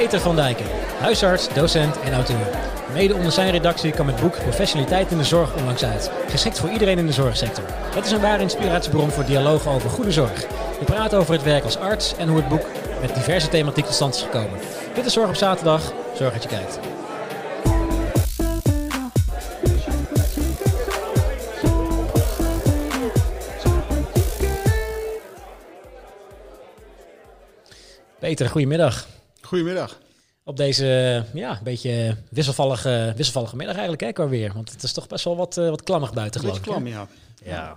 Peter van Dijken, huisarts, docent en auteur. Mede onder zijn redactie kwam het boek Professionaliteit in de Zorg onlangs uit. Geschikt voor iedereen in de zorgsector. Het is een ware inspiratiebron voor dialogen over goede zorg. We praten over het werk als arts en hoe het boek met diverse thematiek tot stand is gekomen. Dit is Zorg op zaterdag. Zorg dat je kijkt. Peter, goedemiddag. Goedemiddag. Op deze ja, een beetje wisselvallige, wisselvallige middag eigenlijk, hè, qua weer. Want het is toch best wel wat, uh, wat klammig buiten, geloof ik. klam, ja. ja.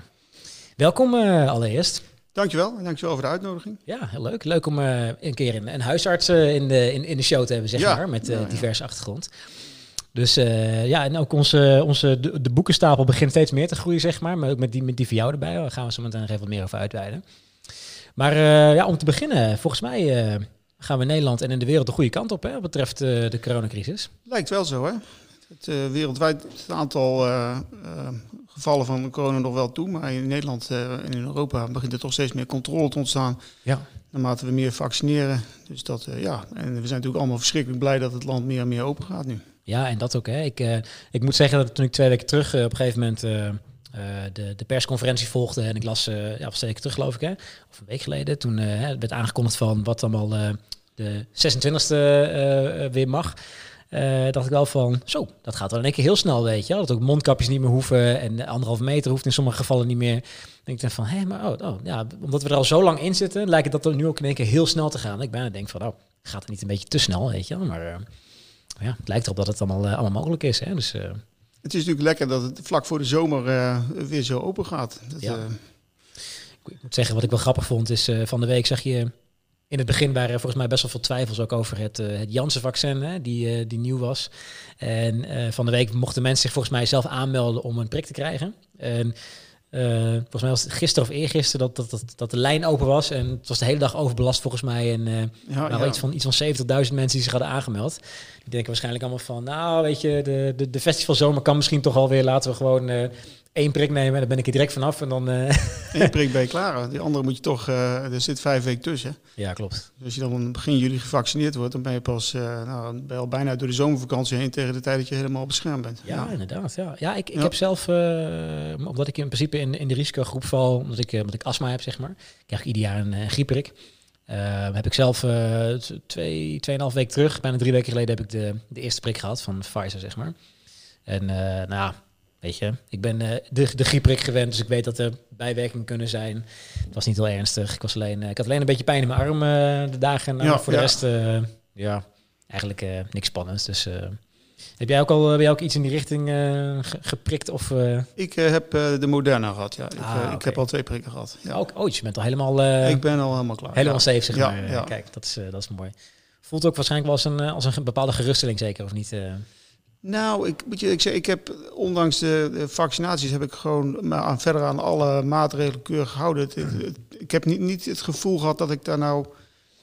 Welkom uh, allereerst. Dankjewel en dankjewel voor de uitnodiging. Ja, heel leuk. Leuk om uh, een keer een, een huisarts in, de, in, in de show te hebben, zeg ja. maar, met ja, diverse achtergrond. Dus ja, en ook onze, onze de, de, boekenstapel begint steeds meer te groeien, zeg maar. Maar ook met die, met die van jou erbij. Daar gaan we zo meteen nog even wat meer over uitweiden. Maar ja, om te beginnen, volgens mij gaan we in Nederland en in de wereld de goede kant op hè, wat betreft uh, de coronacrisis. Lijkt wel zo, hè? Het, uh, wereldwijd het aantal uh, gevallen van corona nog wel toe, maar in Nederland en in Europa begint er toch steeds meer controle te ontstaan. Ja. Naarmate we meer vaccineren. Dus dat, ja, en we zijn natuurlijk allemaal verschrikkelijk blij dat het land meer en meer open gaat nu. Ja, en dat ook. Hè. Ik, ik moet zeggen dat toen ik twee weken terug op een gegeven moment de, de, persconferentie volgde en ik las, uh, ja, terug geloof ik, hè, of een week geleden, toen uh, werd aangekondigd van wat allemaal de 26e uh, weer mag. Dacht ik wel van, zo, dat gaat wel in één keer heel snel, weet je. Dat ook mondkapjes niet meer hoeven en anderhalve meter hoeft in sommige gevallen niet meer. denk ik dan van, hé, maar oh, oh, ja, omdat we er al zo lang in zitten, lijkt het dat nu ook in één keer heel snel te gaan. Ik bijna denk van, oh, gaat het niet een beetje te snel, weet je. Maar ja, het lijkt erop dat het allemaal, allemaal mogelijk is, hè. Dus, het is natuurlijk lekker dat het vlak voor de zomer weer zo open gaat. Dat, ja. Ik moet zeggen, wat ik wel grappig vond, is van de week zag je in het begin waren er volgens mij best wel veel twijfels ook over het, het Janssen-vaccin, die, die nieuw was. En van de week mochten mensen zich volgens mij zelf aanmelden om een prik te krijgen. En volgens mij was het gisteren of eergisteren dat, dat, dat, dat de lijn open was. En het was de hele dag overbelast volgens mij. En ja, ja. iets van, iets van 70.000 mensen die zich hadden aangemeld. Die denken waarschijnlijk allemaal van, nou weet je, de, de, de festivalzomer kan misschien toch alweer. Laten we gewoon één prik nemen en dan ben ik er direct vanaf. En dan, uh... Eén prik ben je klaar. Die andere moet je toch, uh, er zit vijf weken tussen. Ja, klopt. Dus als je dan begin juli gevaccineerd wordt, dan ben je pas uh, nou, ben je al bijna door de zomervakantie heen tegen de tijd dat je helemaal beschermd bent. Ja, ja. inderdaad. Ja, ja ik, ik ja. heb zelf, omdat ik in principe in, in de risicogroep val, omdat ik, omdat ik astma heb, zeg maar, krijg ik ieder jaar een griepprik. Heb ik zelf twee, tweeënhalf weken terug, bijna drie weken geleden, heb ik de, de eerste prik gehad van Pfizer, zeg maar. En nou ja, Weet je, ik ben uh, de, de grieprik gewend, dus ik weet dat er bijwerkingen kunnen zijn. Het was niet heel ernstig. Ik, was alleen, uh, ik had alleen een beetje pijn in mijn arm uh, de dagen. Ja, voor de ja. rest, ja, eigenlijk niks spannends. Dus heb jij ook al ben jij ook iets in die richting geprikt? Of, Ik heb de Moderna gehad, ja. Ah, ik, okay. ik, heb al twee prikken gehad. Ja. Ook, oh, je bent al helemaal... ik ben al helemaal klaar. Helemaal safe, zeg maar. Kijk, dat is, dat is mooi. Voelt ook waarschijnlijk wel als een, als een bepaalde geruststelling zeker, of niet? Nou, ik moet je ik zeg, ik heb ondanks de, de, vaccinaties heb ik gewoon maar aan, verder aan alle maatregelen keurig gehouden. Het, ik heb niet, niet het gevoel gehad dat ik daar nou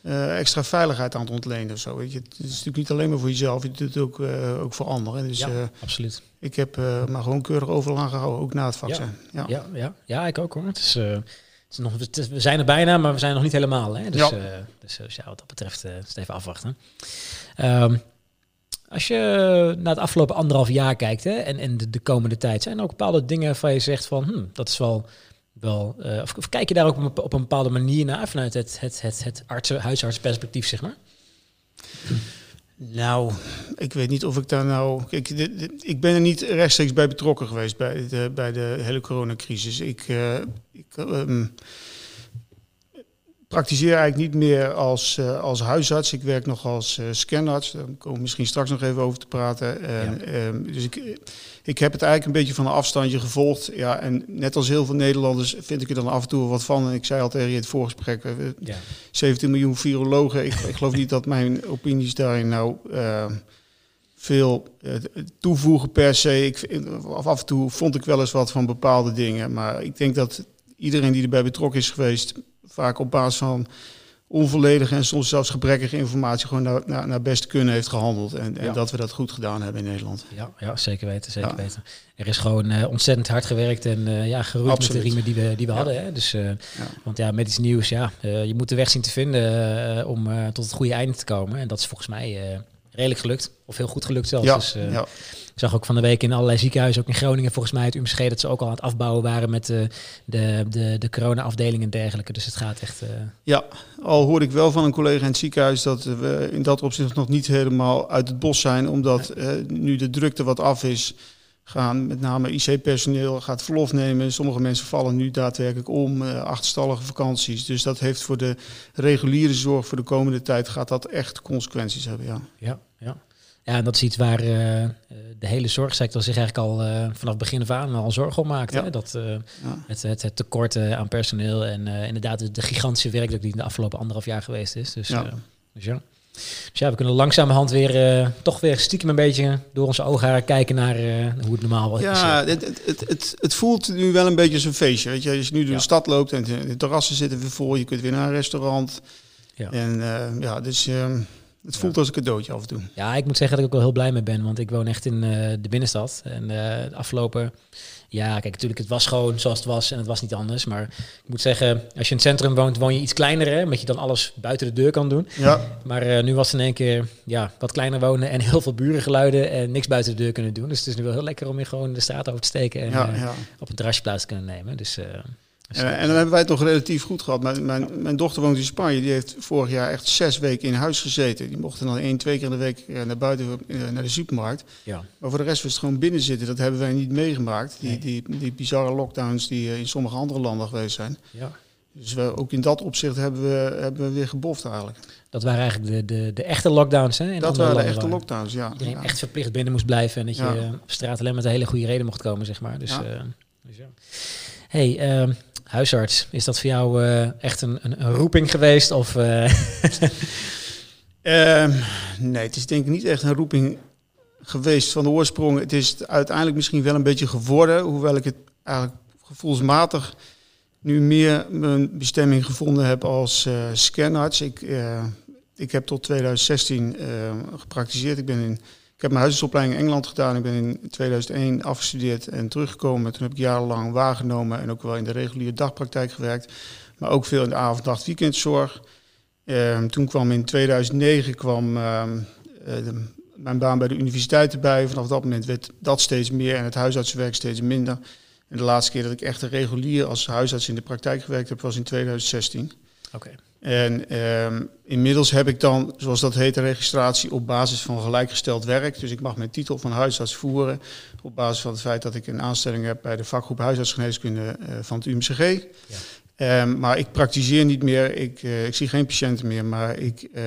uh, extra veiligheid aan het ontlenen of zo. Weet je. Het is natuurlijk niet alleen maar voor jezelf, je doet het ook, uh, ook voor anderen. Dus, ja, uh, absoluut. Ik heb maar gewoon keurig overal aan gehouden, ook na het vaccin. Ja, ja, ja. ja, ja ik ook hoor. Het is, het is nog, het is, we zijn er bijna, maar we zijn nog niet helemaal. Hè? Dus, ja. dus, dus ja, wat dat betreft, uh, even afwachten. Um, als je naar het afgelopen anderhalf jaar kijkt hè, en, en de, de, komende tijd, zijn er ook bepaalde dingen waarvan je zegt van, hm, dat is wel, wel uh, of, kijk je daar ook op een, op een bepaalde manier naar vanuit het, het, het, het huisartsperspectief, zeg maar? Nou, ik weet niet of ik daar nou. Ik, ik ben er niet rechtstreeks bij betrokken geweest bij de, bij de hele coronacrisis. Ik, uh, ik um, praktiseer eigenlijk niet meer als, uh, als huisarts. Ik werk nog als uh, scanarts. Daar komen we misschien straks nog even over te praten. En, ja. um, dus ik, ik heb het eigenlijk een beetje van een afstandje gevolgd. Ja, en net als heel veel Nederlanders vind ik er dan af en toe wat van. En ik zei al tegen je in het voorgesprek, uh, ja. 17 miljoen virologen. Ik, ik geloof niet dat mijn opinies daarin nou veel toevoegen per se. Ik, af en toe vond ik wel eens wat van bepaalde dingen. Maar ik denk dat iedereen die erbij betrokken is geweest vaak op basis van onvolledige en soms zelfs gebrekkige informatie gewoon naar, naar, naar beste kunnen heeft gehandeld. En, en dat we dat goed gedaan hebben in Nederland. Ja, ja zeker weten, zeker weten. Er is gewoon uh, ontzettend hard gewerkt en uh, ja, geroeid met de riemen die we, die we hadden. Hè? Dus, uh, Want ja, met iets nieuws, ja, je moet de weg zien te vinden om tot het goede einde te komen. En dat is volgens mij redelijk gelukt, of heel goed gelukt zelfs. Ja, dus, ja zag ook van de week in allerlei ziekenhuizen, ook in Groningen volgens mij, het UMCG, dat ze ook al aan het afbouwen waren met de, de, de, de corona-afdeling en dergelijke. Dus het gaat echt... Uh... Ja, al hoorde ik wel van een collega in het ziekenhuis dat we in dat opzicht nog niet helemaal uit het bos zijn, omdat uh, nu de drukte wat af is, gaan met name IC-personeel gaat verlof nemen. Sommige mensen vallen nu daadwerkelijk om, uh, achterstallige vakanties. Dus dat heeft voor de reguliere zorg voor de komende tijd, gaat dat echt consequenties hebben, ja. Ja, ja. Ja, en dat is iets waar uh, de hele zorgsector zich eigenlijk al uh, vanaf begin af aan al zorgen om maakt. Ja. Hè? Dat, ja. het, het, het, tekort aan personeel en inderdaad de, de, gigantische werkdruk die in de afgelopen anderhalf jaar geweest is. Dus ja. dus ja. Dus ja, we kunnen langzamerhand weer toch weer stiekem een beetje door onze ogen kijken naar hoe het normaal was. Ja, het, het, het, het, voelt nu wel een beetje als een feestje. Weet je, als je nu door de stad loopt en de terrassen zitten weer vol, je kunt weer naar een restaurant. Ja. En ja, dus het voelt als een cadeautje af en toe. Ja, ik moet zeggen dat ik ook wel heel blij mee ben, want ik woon echt in de binnenstad. En de afgelopen, ja, kijk, natuurlijk, het was gewoon zoals het was en het was niet anders. Maar ik moet zeggen, als je in het centrum woont, woon je iets kleiner, hè, omdat je dan alles buiten de deur kan doen. Ja. Maar uh, nu was het in één keer, ja, wat kleiner wonen en heel veel burengeluiden en niks buiten de deur kunnen doen. Dus het is nu wel heel lekker om je gewoon de straat over te steken en ja, ja. op een terrasje plaats te kunnen nemen. Dus en, en, dan hebben wij het nog relatief goed gehad. Mijn, mijn, mijn, dochter woont in Spanje. Die heeft vorig jaar echt zes weken in huis gezeten. Die mochten dan één, twee keer in de week eh, naar buiten, eh, naar de supermarkt. Ja. Maar voor de rest was het gewoon binnen zitten. Dat hebben wij niet meegemaakt. Die, die, die bizarre lockdowns die eh, in sommige andere landen geweest zijn. Ja. Dus we, ook in dat opzicht hebben we, hebben we weer geboft eigenlijk. Dat waren eigenlijk de, de, de echte lockdowns, hè? In dat waren de echte lockdowns, ja. Iedereen ja. echt verplicht binnen moest blijven. En dat je op straat alleen met een hele goede reden mocht komen, zeg maar. Dus, ja. Uh, dus ja. Hey, uh, huisarts, is dat voor jou uh, echt een, een, een, roeping geweest? Of, uh... um, nee, het is denk ik niet echt een roeping geweest van de oorsprong. Het is uiteindelijk misschien wel een beetje geworden, hoewel ik het eigenlijk gevoelsmatig nu meer mijn bestemming gevonden heb als uh, scanarts. Ik, ik heb tot 2016 gepraktiseerd. Ik ben in ik heb mijn huisartsopleiding in Engeland gedaan. Ik ben in 2001 afgestudeerd en teruggekomen. Toen heb ik jarenlang waargenomen en ook wel in de reguliere dagpraktijk gewerkt. Maar ook veel in de avond, nacht, weekendzorg. Uh, toen kwam in 2009 kwam, uh, de, mijn baan bij de universiteit erbij. Vanaf dat moment werd dat steeds meer en het huisartsenwerk steeds minder. En de laatste keer dat ik echt regulier als huisarts in de praktijk gewerkt heb, was in 2016. Oké. Okay. En um, inmiddels heb ik dan, zoals dat heet, een registratie op basis van gelijkgesteld werk. Dus ik mag mijn titel van huisarts voeren op basis van het feit dat ik een aanstelling heb bij de vakgroep huisartsgeneeskunde uh, van het UMCG. Ja. Um, maar ik praktiseer niet meer, ik, uh, ik zie geen patiënten meer, maar ik uh,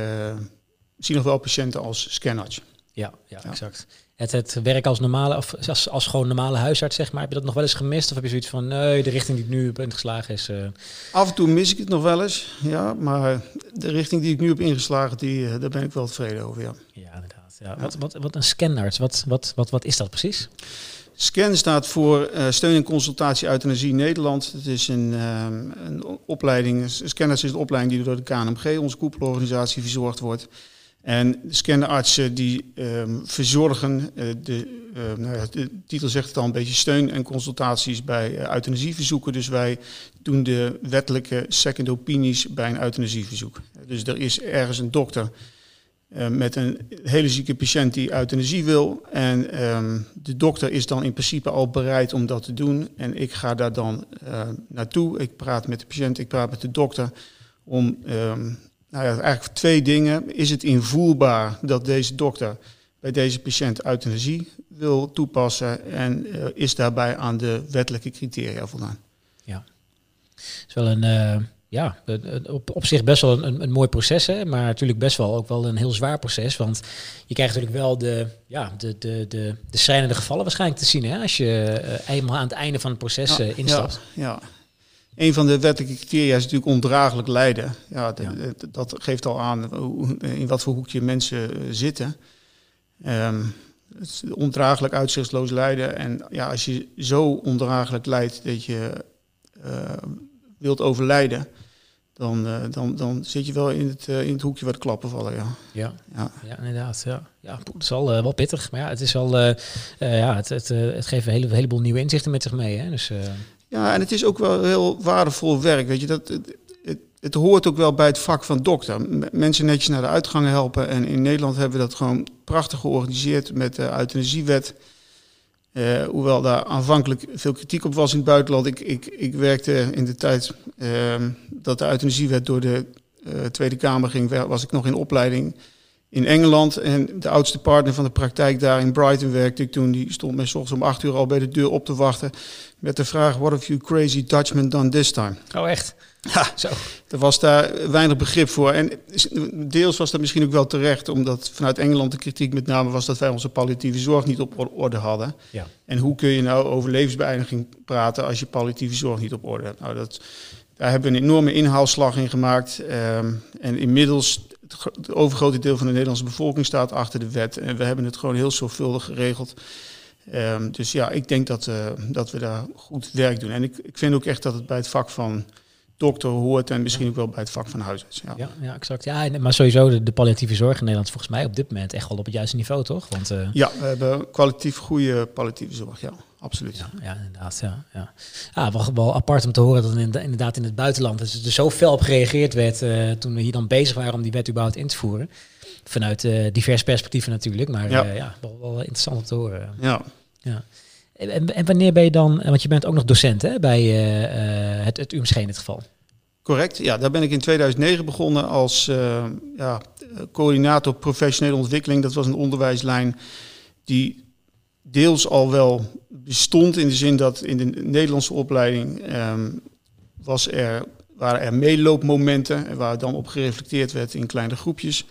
zie nog wel patiënten als scanarts. Ja, ja, ja, exact. Het, het werk als normale, of als, als gewoon normale huisarts, zeg maar, heb je dat nog wel eens gemist? Of heb je zoiets van, nee, de richting die ik nu heb ingeslagen is... Uh... Af en toe mis ik het nog wel eens, ja. Maar de richting die ik nu heb ingeslagen, die, uh, daar ben ik wel tevreden over, ja. Ja, inderdaad. Ja. ja. Wat, wat, wat een scanarts, wat, wat, wat, wat is dat precies? SCAN staat voor uh, Steun en Consultatie Euthanasie Nederland. Het is een, um, een opleiding, is de opleiding die door de KNMG, onze koepelorganisatie, verzorgd wordt. En scanartsen die um, verzorgen, uh, de, uh, nou ja, de titel zegt het al een beetje, steun en consultaties bij uh, euthanasieverzoeken. Dus wij doen de wettelijke second opinies bij een euthanasieverzoek. Dus er is ergens een dokter met een hele zieke patiënt die euthanasie wil. En um, de dokter is dan in principe al bereid om dat te doen. En ik ga daar dan naartoe. Ik praat met de patiënt, ik praat met de dokter om... nou ja, eigenlijk twee dingen. Is het invoelbaar dat deze dokter bij deze patiënt euthanasie wil toepassen en uh, is daarbij aan de wettelijke criteria voldaan? Ja, is wel een, uh, ja, op, op zich best wel een, een mooi proces, hè? maar natuurlijk best wel ook wel een heel zwaar proces, want je krijgt natuurlijk wel de, ja, de, de, de, de schrijnende gevallen waarschijnlijk te zien hè? als je uh, eenmaal aan het einde van het proces ja, instapt. Ja, ja. Een van de wettelijke criteria is natuurlijk ondraaglijk lijden. Ja, de, ja. De, dat geeft al aan hoe, in wat voor hoekje mensen zitten. Um, het is ondraaglijk uitzichtsloos lijden. En ja, als je zo ondraaglijk lijdt dat je uh, wilt overlijden, dan, uh, dan, dan zit je wel in het, uh, in het hoekje waar de klappen vallen. Ja, ja, ja. ja inderdaad. Ja. Ja, het is al wel pittig, maar ja, het is al, ja, het, het, het geeft een, hele, een heleboel nieuwe inzichten met zich mee. Hè? Dus, Ja, en het is ook wel heel waardevol werk. Weet je, dat, het, het, het hoort ook wel bij het vak van dokter. Mensen netjes naar de uitgangen helpen. En in Nederland hebben we dat gewoon prachtig georganiseerd met de euthanasiewet. Uh, hoewel daar aanvankelijk veel kritiek op was in het buitenland. Ik, ik, ik werkte in de tijd uh, dat de euthanasiewet door de uh, Tweede Kamer ging, was ik nog in opleiding in Engeland. En de oudste partner van de praktijk daar in Brighton werkte ik toen. Die stond mij ochtends om acht uur al bij de deur op te wachten. Met de vraag, what have you crazy Dutchman done this time? Oh echt? Ja, Zo. er was daar weinig begrip voor. En deels was dat misschien ook wel terecht, omdat vanuit Engeland de kritiek met name was dat wij onze palliatieve zorg niet op orde hadden. Ja. En hoe kun je nou over levensbeëindiging praten als je palliatieve zorg niet op orde hebt? Nou, dat, daar hebben we een enorme inhaalslag in gemaakt. Um, en inmiddels, het overgrote deel van de Nederlandse bevolking staat achter de wet. En we hebben het gewoon heel zorgvuldig geregeld. Um, dus ja, ik denk dat, uh, dat we daar goed werk doen. En ik, ik vind ook echt dat het bij het vak van dokter hoort en misschien ook wel bij het vak van huisarts. Ja, ja, ja exact. Ja, maar sowieso de, de, palliatieve zorg in Nederland is volgens mij op dit moment echt wel op het juiste niveau, toch? Want, uh... Ja, we hebben kwalitatief goede palliatieve zorg, ja. Absoluut. Ja, ja inderdaad. Ja, ja. Ah, wel, wel apart om te horen dat inderdaad in het buitenland er zo fel op gereageerd werd uh, toen we hier dan bezig waren om die wet überhaupt in te voeren. Vanuit uh, diverse perspectieven natuurlijk, maar ja, ja wel, wel, interessant om te horen. Ja. ja. En, en, wanneer ben je dan, want je bent ook nog docent hè, bij het, het UMSG in dit geval. Correct, ja, daar ben ik in 2009 begonnen als ja, coördinator professionele ontwikkeling. Dat was een onderwijslijn die deels al wel bestond in de zin dat in de Nederlandse opleiding um, was er, waren er meeloopmomenten waar dan op gereflecteerd werd in kleine groepjes.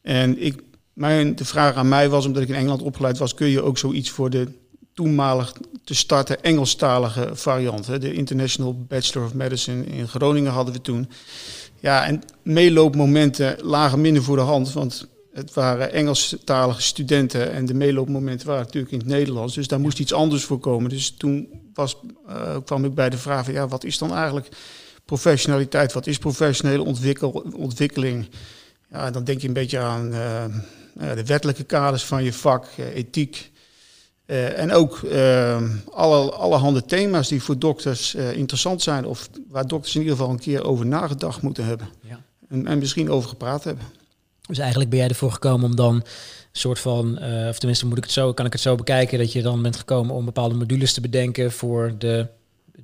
En ik, mijn, de vraag aan mij was, omdat ik in Engeland opgeleid was, kun je ook zoiets voor de toenmalig te starten Engelstalige variant. Hè. De International Bachelor of Medicine in Groningen hadden we toen. Ja, en meeloopmomenten lagen minder voor de hand, want het waren Engelstalige studenten en de meeloopmomenten waren natuurlijk in het Nederlands. Dus daar moest iets anders voor komen. Dus toen was, uh, kwam ik bij de vraag van ja, wat is dan eigenlijk professionaliteit? Wat is professionele ontwikkel, ontwikkeling? Ja, dan denk je een beetje aan uh, de wettelijke kaders van je vak, uh, ethiek, en ook alle, allerhande thema's die voor dokters interessant zijn, of waar dokters in ieder geval een keer over nagedacht moeten hebben. Ja. En, en, misschien over gepraat hebben. Dus eigenlijk ben jij ervoor gekomen om dan een soort van, of tenminste moet ik het zo, kan ik het zo bekijken, dat je dan bent gekomen om bepaalde modules te bedenken voor de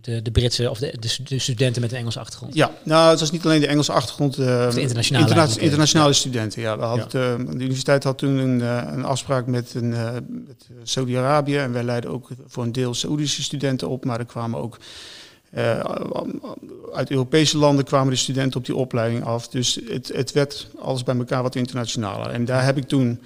de, de Britse of de, de, studenten met een Engelse achtergrond? Ja, nou, het was niet alleen de Engelse achtergrond. Uh, de internationale, interna internationale studenten, ja. We hadden ja. de universiteit had toen een, uh, een afspraak met, een, met Saudi-Arabië. En wij leidden ook voor een deel Saoedische studenten op. Maar er kwamen ook uit Europese landen kwamen de studenten op die opleiding af. Dus het, het werd alles bij elkaar wat internationaler. En daar heb ik toen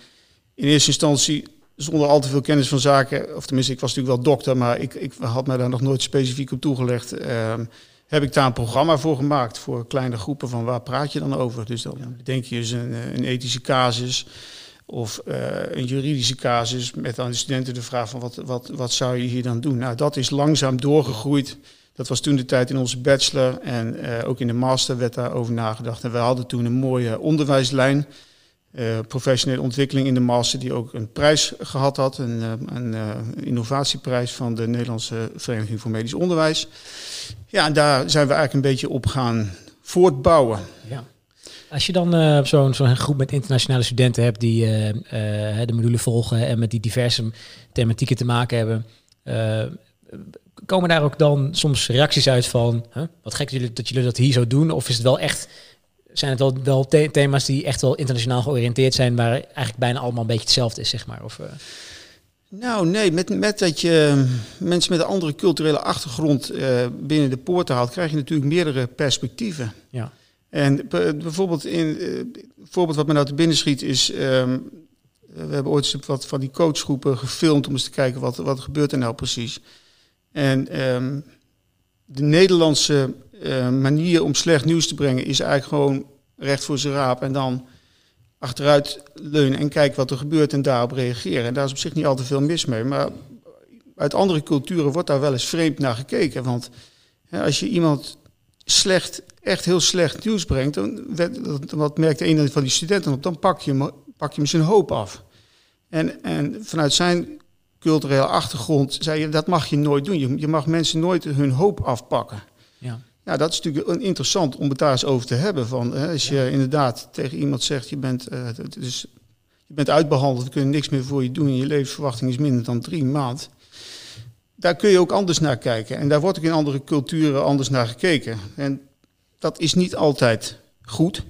in eerste instantie zonder al te veel kennis van zaken, of tenminste, ik was natuurlijk wel dokter, maar ik, ik had me daar nog nooit specifiek op toegelegd. Uh, heb ik daar een programma voor gemaakt voor kleine groepen van waar praat je dan over? Dus dan denk je eens een, eh, een ethische casus of uh, een juridische casus met aan de studenten de vraag van wat, wat, wat zou je hier dan doen? Nou, dat is langzaam doorgegroeid. Dat was toen de tijd in onze bachelor en uh, ook in de master werd daarover nagedacht. En we hadden toen een mooie onderwijslijn uh, professionele ontwikkeling in de master, die ook een prijs gehad had, een, uh, een innovatieprijs van de Nederlandse Vereniging voor Medisch Onderwijs. Ja, en daar zijn we eigenlijk een beetje op gaan voortbouwen. Ja. Als je dan zo'n groep met internationale studenten hebt die de module volgen en met die diverse thematieken te maken hebben, komen daar ook dan soms reacties uit van, huh, wat gek dat jullie, dat jullie dat hier zo doen? Of is het wel echt zijn het wel, wel thema's die echt wel internationaal georiënteerd zijn, waar eigenlijk bijna allemaal een beetje hetzelfde is, zeg maar? Of, uh... Nou, nee, met, met dat je mensen met een andere culturele achtergrond uh, binnen de poorten haalt, krijg je natuurlijk meerdere perspectieven. Ja. En bijvoorbeeld, in, uh, voorbeeld wat me nou te binnen schiet is, um, we hebben ooit wat van die coachgroepen gefilmd om eens te kijken wat, wat gebeurt er nou precies. En um, de Nederlandse uh, manier om slecht nieuws te brengen is eigenlijk gewoon recht voor zijn raap en dan achteruit leunen en kijken wat er gebeurt en daarop reageren. En daar is op zich niet al te veel mis mee. Maar uit andere culturen wordt daar wel eens vreemd naar gekeken. Want hè, als je iemand slecht, echt heel slecht nieuws brengt, dan wat merkte een van die studenten op, dan pak je hem, pak je hem zijn hoop af. En, en vanuit zijn culturele achtergrond zei je, dat mag je nooit doen. Je, je mag mensen nooit hun hoop afpakken. Ja. Ja, dat is natuurlijk interessant om het daar eens over te hebben. Van, hè, als je inderdaad tegen iemand zegt, je bent, uh, dus, je bent uitbehandeld, we kunnen niks meer voor je doen, en je levensverwachting is minder dan drie maanden. Daar kun je ook anders naar kijken. En daar wordt ook in andere culturen anders naar gekeken. En dat is niet altijd goed.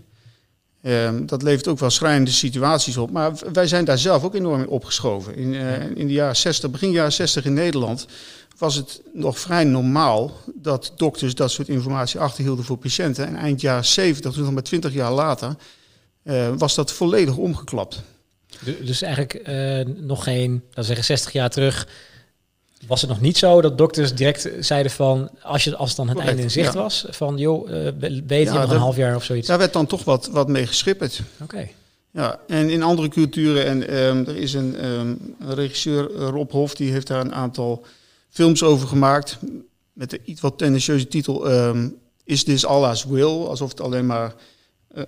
Um, dat levert ook wel schrijnende situaties op. Maar wij zijn daar zelf ook enorm in opgeschoven. In, uh, in de jaren 60, begin jaren 60 in Nederland was het nog vrij normaal dat dokters dat soort informatie achterhielden voor patiënten. En eind jaren 70, toen nog maar 20 jaar later, uh, was dat volledig omgeklapt. Dus eigenlijk uh, nog geen, dat zeggen 60 jaar terug, was het nog niet zo dat dokters direct zeiden van, als, je, als het dan het einde in zicht was, van joh, uh, weet je nog een half jaar of zoiets? Daar werd dan toch wat, wat mee geschipperd. Oké. Ja, en in andere culturen, en um, er is een, um, een, regisseur, Rob Hof, die heeft daar een aantal films over gemaakt, met de iets wat tendentieuze titel um, Is This Allah's Will? Alsof het alleen maar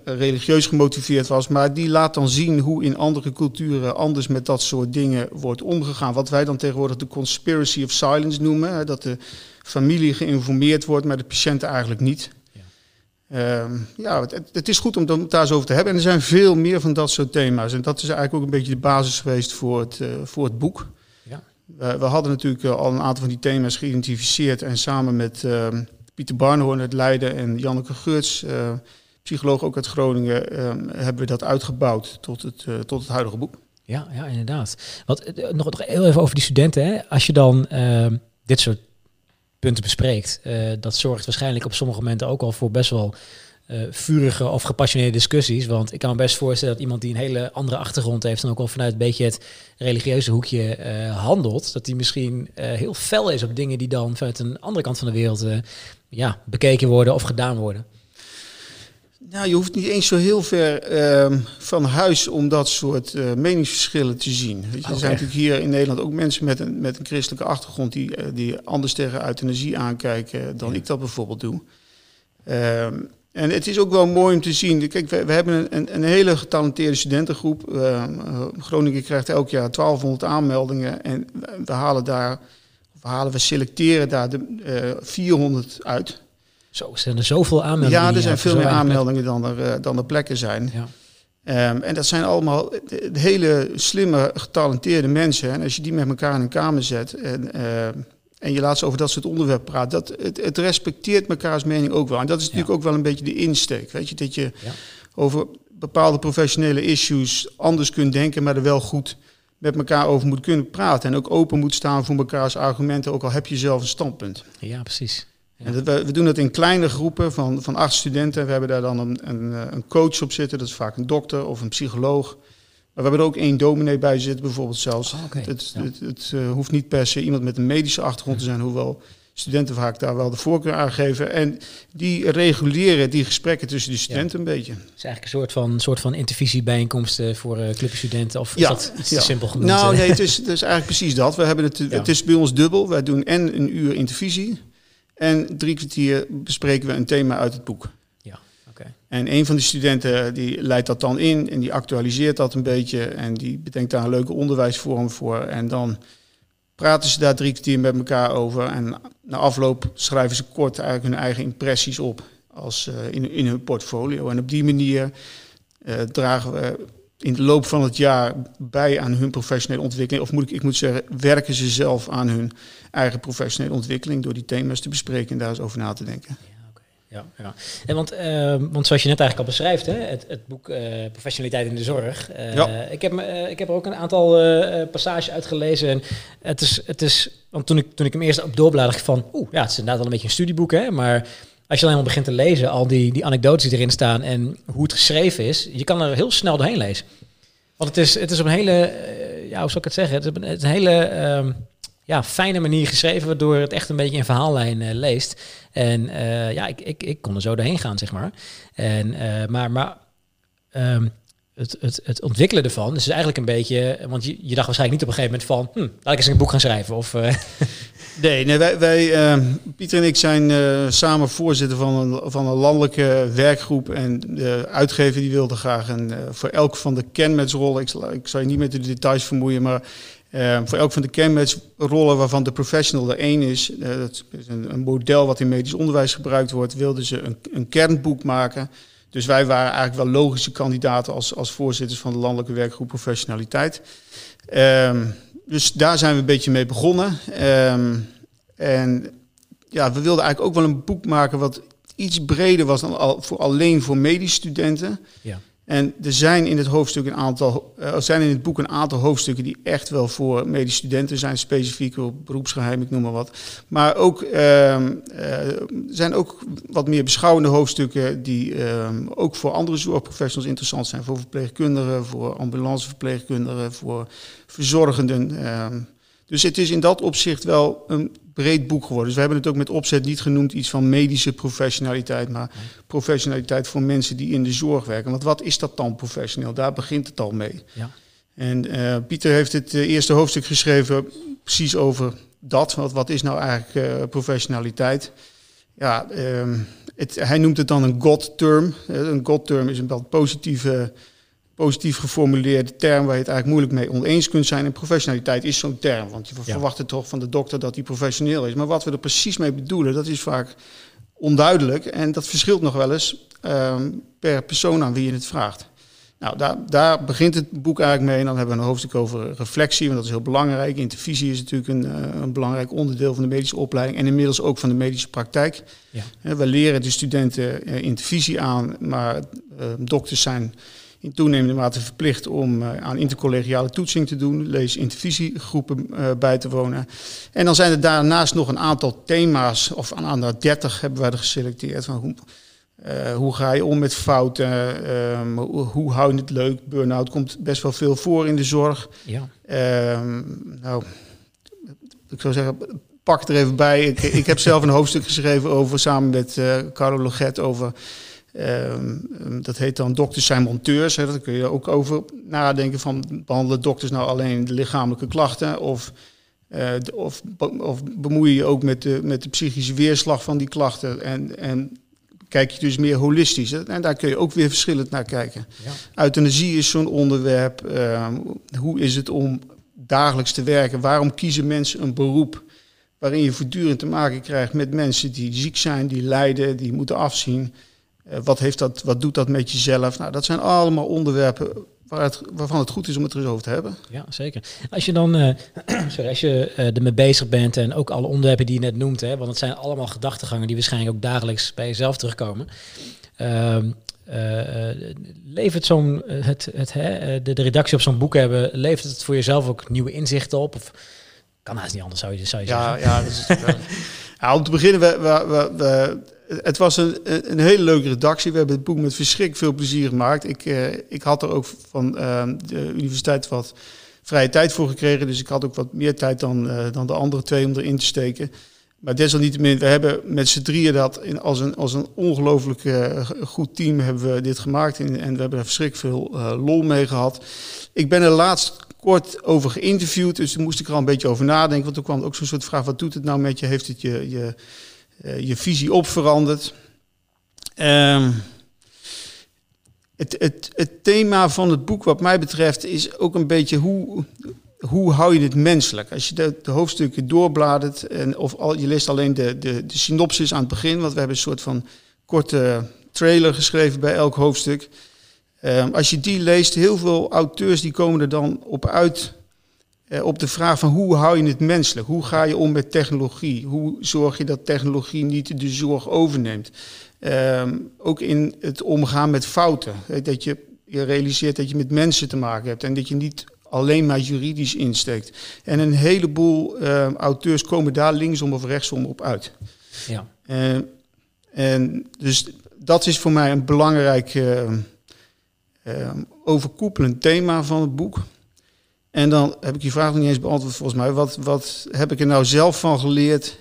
religieus gemotiveerd was. Maar die laat dan zien hoe in andere culturen anders met dat soort dingen wordt omgegaan. Wat wij dan tegenwoordig de conspiracy of silence noemen. Hè, dat de familie geïnformeerd wordt, maar de patiënten eigenlijk niet. Ja, um, ja het, het, is goed om het daar eens over te hebben. En er zijn veel meer van dat soort thema's. En dat is eigenlijk ook een beetje de basis geweest voor het, uh, voor het boek. Ja. Uh, we hadden natuurlijk uh, al een aantal van die thema's geïdentificeerd. En samen met Pieter Barnhoorn uit Leiden en Janneke Geurts psycholoog ook uit Groningen, um, hebben we dat uitgebouwd tot het, uh, tot het huidige boek. Ja, ja inderdaad. Wat, uh, nog, nog heel even over die studenten. Hè? Als je dan uh, dit soort punten bespreekt, eh, dat zorgt waarschijnlijk op sommige momenten ook al voor best wel vurige of gepassioneerde discussies. Want ik kan me best voorstellen dat iemand die een hele andere achtergrond heeft en ook al vanuit een beetje het religieuze hoekje handelt, dat die misschien heel fel is op dingen die dan vanuit een andere kant van de wereld ja, bekeken worden of gedaan worden. Nou, je hoeft niet eens zo heel ver uh, van huis om dat soort uh, meningsverschillen te zien. Weet je, okay. Er zijn natuurlijk hier in Nederland ook mensen met een, met een christelijke achtergrond die, uh, die anders tegen euthanasie aankijken dan ja. ik dat bijvoorbeeld doe. Um, en het is ook wel mooi om te zien. Kijk, we, we hebben een, een, hele getalenteerde studentengroep. Groningen krijgt elk jaar 1200 aanmeldingen. En we halen daar, we halen, we selecteren daar de 400 uit. Zo, zijn er zoveel aanmeldingen? Ja, er zijn veel meer aanmeldingen dan er, uh, dan er plekken zijn. Ja. Um, en dat zijn allemaal hele slimme, getalenteerde mensen. En als je die met elkaar in een kamer zet en, uh, en je laat ze over dat soort onderwerpen praten, dat, het, het respecteert mekaars mening ook wel. En dat is natuurlijk ja. ook wel een beetje de insteek. Weet je, dat je ja. over bepaalde professionele issues anders kunt denken, maar er wel goed met elkaar over moet kunnen praten. En ook open moet staan voor mekaars argumenten, ook al heb je zelf een standpunt. Ja, precies. Ja. En dat, we, we, doen dat in kleine groepen van, van acht studenten. We hebben daar dan een, een, een, coach op zitten. Dat is vaak een dokter of een psycholoog. Maar we hebben er ook één dominee bij zitten, bijvoorbeeld zelfs. Oh, okay. Het, ja. het, het uh, hoeft niet per se iemand met een medische achtergrond te zijn, hoewel studenten vaak daar wel de voorkeur aan geven. En die reguleren die gesprekken tussen de studenten ja. een beetje. Het is eigenlijk een soort van, soort van intervisiebijeenkomsten voor uh, clubstudenten. Of ja, is dat te simpel genoemd? Nou nee, het is, het is eigenlijk precies dat. We hebben het, het is bij ons dubbel. Wij doen en een uur intervisie. En drie kwartier bespreken we een thema uit het boek. Ja, okay. En een van de studenten die leidt dat dan in en die actualiseert dat een beetje en die bedenkt daar een leuke onderwijsvorm voor. En dan praten ze daar drie kwartier met elkaar over. En na afloop schrijven ze kort eigenlijk hun eigen impressies op als, uh, in, in hun portfolio. En op die manier uh, dragen we in de loop van het jaar bij aan hun professionele ontwikkeling. Of moet ik, ik moet zeggen, werken ze zelf aan hun eigen professionele ontwikkeling door die thema's te bespreken en daar eens over na te denken. Ja, ja. En want, uh, want zoals je net eigenlijk al beschrijft, hè, het, het boek uh, Professionaliteit in de Zorg. Uh, ja. ik, heb, ik heb er ook een aantal passages uitgelezen. En het is, het is, want toen ik, toen ik hem eerst op doorbladerde, van, oeh, ja, het is inderdaad wel een beetje een studieboek, hè, maar als je dan helemaal begint te lezen, al die, die anekdotes die erin staan en hoe het geschreven is, je kan er heel snel doorheen lezen. Want het is, het is op een hele, ja, hoe zou ik het zeggen? Het is een, hele um, ja, fijne manier geschreven, waardoor het echt een beetje in verhaallijn uh, leest. En uh, ja, ik, ik, ik kon er zo doorheen gaan, zeg maar. En, maar maar um, het, het, het ontwikkelen ervan is eigenlijk een beetje... Want je, je dacht waarschijnlijk niet op een gegeven moment van... Hm, laat ik eens een boek gaan schrijven. Of, Nee, nee wij, wij uh, Pieter en ik zijn uh, samen voorzitter van een, van een landelijke werkgroep. En de uitgever die wilde graag een, uh, voor elk van de kenmetsrollen, ik, ik zal je niet met de details vermoeien, maar voor elk van de kenmetsrollen waarvan de professional er één is, dat is een, een, model wat in medisch onderwijs gebruikt wordt, wilden ze een, een kernboek maken. Dus wij waren eigenlijk wel logische kandidaten als, als voorzitters van de landelijke werkgroep professionaliteit. Um, dus daar zijn we een beetje mee begonnen. Um, en ja, we wilden eigenlijk ook wel een boek maken wat iets breder was dan al, voor alleen voor medische studenten. Ja. En er zijn in het hoofdstuk een aantal, er eh, zijn in het boek een aantal hoofdstukken die echt wel voor medische studenten zijn, specifiek op beroepsgeheim, ik noem maar wat. Maar ook uh, zijn ook wat meer beschouwende hoofdstukken die uh, ook voor andere zorgprofessionals interessant zijn. Voor verpleegkundigen, voor ambulanceverpleegkundigen, voor verzorgenden. Dus het is in dat opzicht wel een breed boek geworden. Dus we hebben het ook met opzet niet genoemd iets van medische professionaliteit, maar professionaliteit voor mensen die in de zorg werken. Want wat is dat dan professioneel? Daar begint het al mee. Ja. En uh, Pieter heeft het uh, eerste hoofdstuk geschreven precies over dat. Wat, wat is nou eigenlijk uh, professionaliteit? Ja, ehm, het, hij noemt het dan een God-term. een God-term is een wel positieve positief geformuleerde term waar je het eigenlijk moeilijk mee oneens kunt zijn. En professionaliteit is zo'n term, want je verwacht het toch van de dokter dat hij professioneel is. Maar wat we er precies mee bedoelen, dat is vaak onduidelijk. En dat verschilt nog wel eens ehm, per persoon aan wie je het vraagt. Nou, daar, daar, begint het boek eigenlijk mee. En dan hebben we een hoofdstuk over reflectie, want dat is heel belangrijk. Intervisie is natuurlijk een, uh, een belangrijk onderdeel van de medische opleiding en inmiddels ook van de medische praktijk. Ja. we leren de studenten uh, intervisie aan, maar uh, dokters zijn in toenemende mate verplicht om uh, aan intercollegiale toetsing te doen, lees intervisiegroepen uh, bij te wonen. En dan zijn er daarnaast nog een aantal thema's, of een aantal 30 hebben wij er geselecteerd. Van hoe, uh, hoe ga je om met fouten? Um, hoe, hou je het leuk? Burn-out komt best wel veel voor in de zorg. Ja. Um, nou, ik zou zeggen, pak er even bij. Ik, ik heb zelf een hoofdstuk geschreven over, samen met Carlo Loget, over Ehm, ehm, dat heet dan dokters zijn monteurs. Hè. Daar kun je ook over nadenken van behandelen dokters nou alleen de lichamelijke klachten of, uh, of, of bemoei je ook met de, met de psychische weerslag van die klachten en, en kijk je dus meer holistisch. Hè. En daar kun je ook weer verschillend naar kijken. Ja. Euthanasie is zo'n onderwerp. Ehm, hoe is het om dagelijks te werken? Waarom kiezen mensen een beroep waarin je voortdurend te maken krijgt met mensen die ziek zijn, die lijden, die moeten afzien? Eh, wat, heeft dat, wat doet dat met jezelf? Nou, dat zijn allemaal onderwerpen waar het, waarvan het goed is om het er eens over te hebben. Ja, zeker. Als je dan uh, sorry, als je, uh, ermee bezig bent en ook alle onderwerpen die je net noemt, hè, want het zijn allemaal gedachtegangen die waarschijnlijk ook dagelijks bij jezelf terugkomen. Uh, levert zo'n het, het, hè, de, de redactie op zo'n boek hebben, levert het voor jezelf ook nieuwe inzichten op? Of kan haast niet anders, zou je, zou je ja, zeggen? Ja, dat is om te beginnen, we, we, we het was een, een hele leuke redactie. We hebben het boek met verschrikkelijk veel plezier gemaakt. Ik, uh, ik had er ook van uh, de universiteit wat vrije tijd voor gekregen. Dus ik had ook wat meer tijd dan, uh, dan de andere twee om erin te steken. Maar desalniettemin, we hebben met z'n drieën dat in, als een, als een ongelooflijk goed team hebben we dit gemaakt. En, we hebben er verschrikkelijk veel lol mee gehad. Ik ben er laatst kort over geïnterviewd, dus toen moest ik er al een beetje over nadenken. Want toen kwam ook zo'n soort vraag, wat doet het nou met je? Heeft het je... je uh, je visie op verandert. Um, het, het, het thema van het boek, wat mij betreft, is ook een beetje hoe, hoe hou je het menselijk? Als je de, hoofdstukken doorbladert, en, of al, je leest alleen de, de, de synopsis aan het begin, want we hebben een soort van korte trailer geschreven bij elk hoofdstuk. Um, als je die leest, heel veel auteurs die komen er dan op uit eh, op de vraag van hoe hou je het menselijk? Hoe ga je om met technologie? Hoe zorg je dat technologie niet de zorg overneemt? Ehm, ook in het omgaan met fouten. Dat je, je realiseert dat je met mensen te maken hebt en dat je niet alleen maar juridisch insteekt. En een heleboel uh, auteurs komen daar linksom of rechtsom op uit. Ja. Uh, en dus dat is voor mij een belangrijk uh, overkoepelend thema van het boek. En dan heb ik je vraag nog niet eens beantwoord volgens mij. Wat, wat heb ik er nou zelf van geleerd?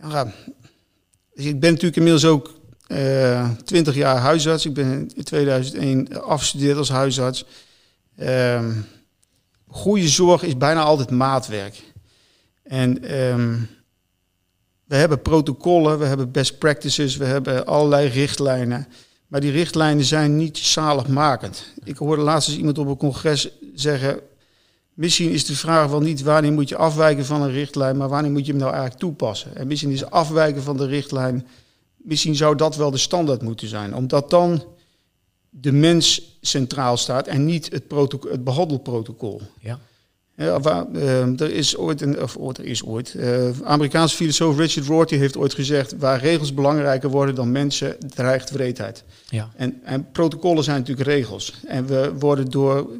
Ja, dus ik ben natuurlijk inmiddels ook 20 jaar huisarts. Ik ben in 2001 afgestudeerd als huisarts. Uh, goede zorg is bijna altijd maatwerk. En ehm, we hebben protocollen, we hebben best practices, we hebben allerlei richtlijnen. Maar die richtlijnen zijn niet zaligmakend. Ik hoorde laatst eens iemand op een congres zeggen... Misschien is de vraag wel niet wanneer moet je afwijken van een richtlijn, maar wanneer moet je hem nou eigenlijk toepassen. En misschien is afwijken van de richtlijn, misschien zou dat wel de standaard moeten zijn. Omdat dan de mens centraal staat en niet het, het behandelprotocol. Ja. Ja, waar, uh, er is ooit, een, of er is ooit, uh, Amerikaanse filosoof Richard Rorty heeft ooit gezegd, waar regels belangrijker worden dan mensen, dreigt wreedheid. Ja. En, en protocollen zijn natuurlijk regels. En we worden door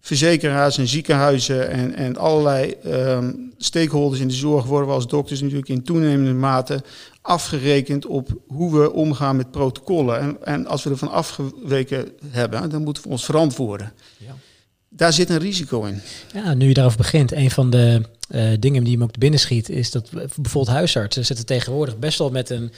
verzekeraars en ziekenhuizen en, en allerlei um, stakeholders in de zorg worden we als dokters natuurlijk in toenemende mate afgerekend op hoe we omgaan met protocollen. En, en als we ervan afgeweken hebben, dan moeten we ons verantwoorden. Ja. Daar zit een risico in. Ja, nu je daarover begint, een van de uh, dingen die me ook binnen schiet, is dat bijvoorbeeld huisartsen zitten tegenwoordig best wel met een,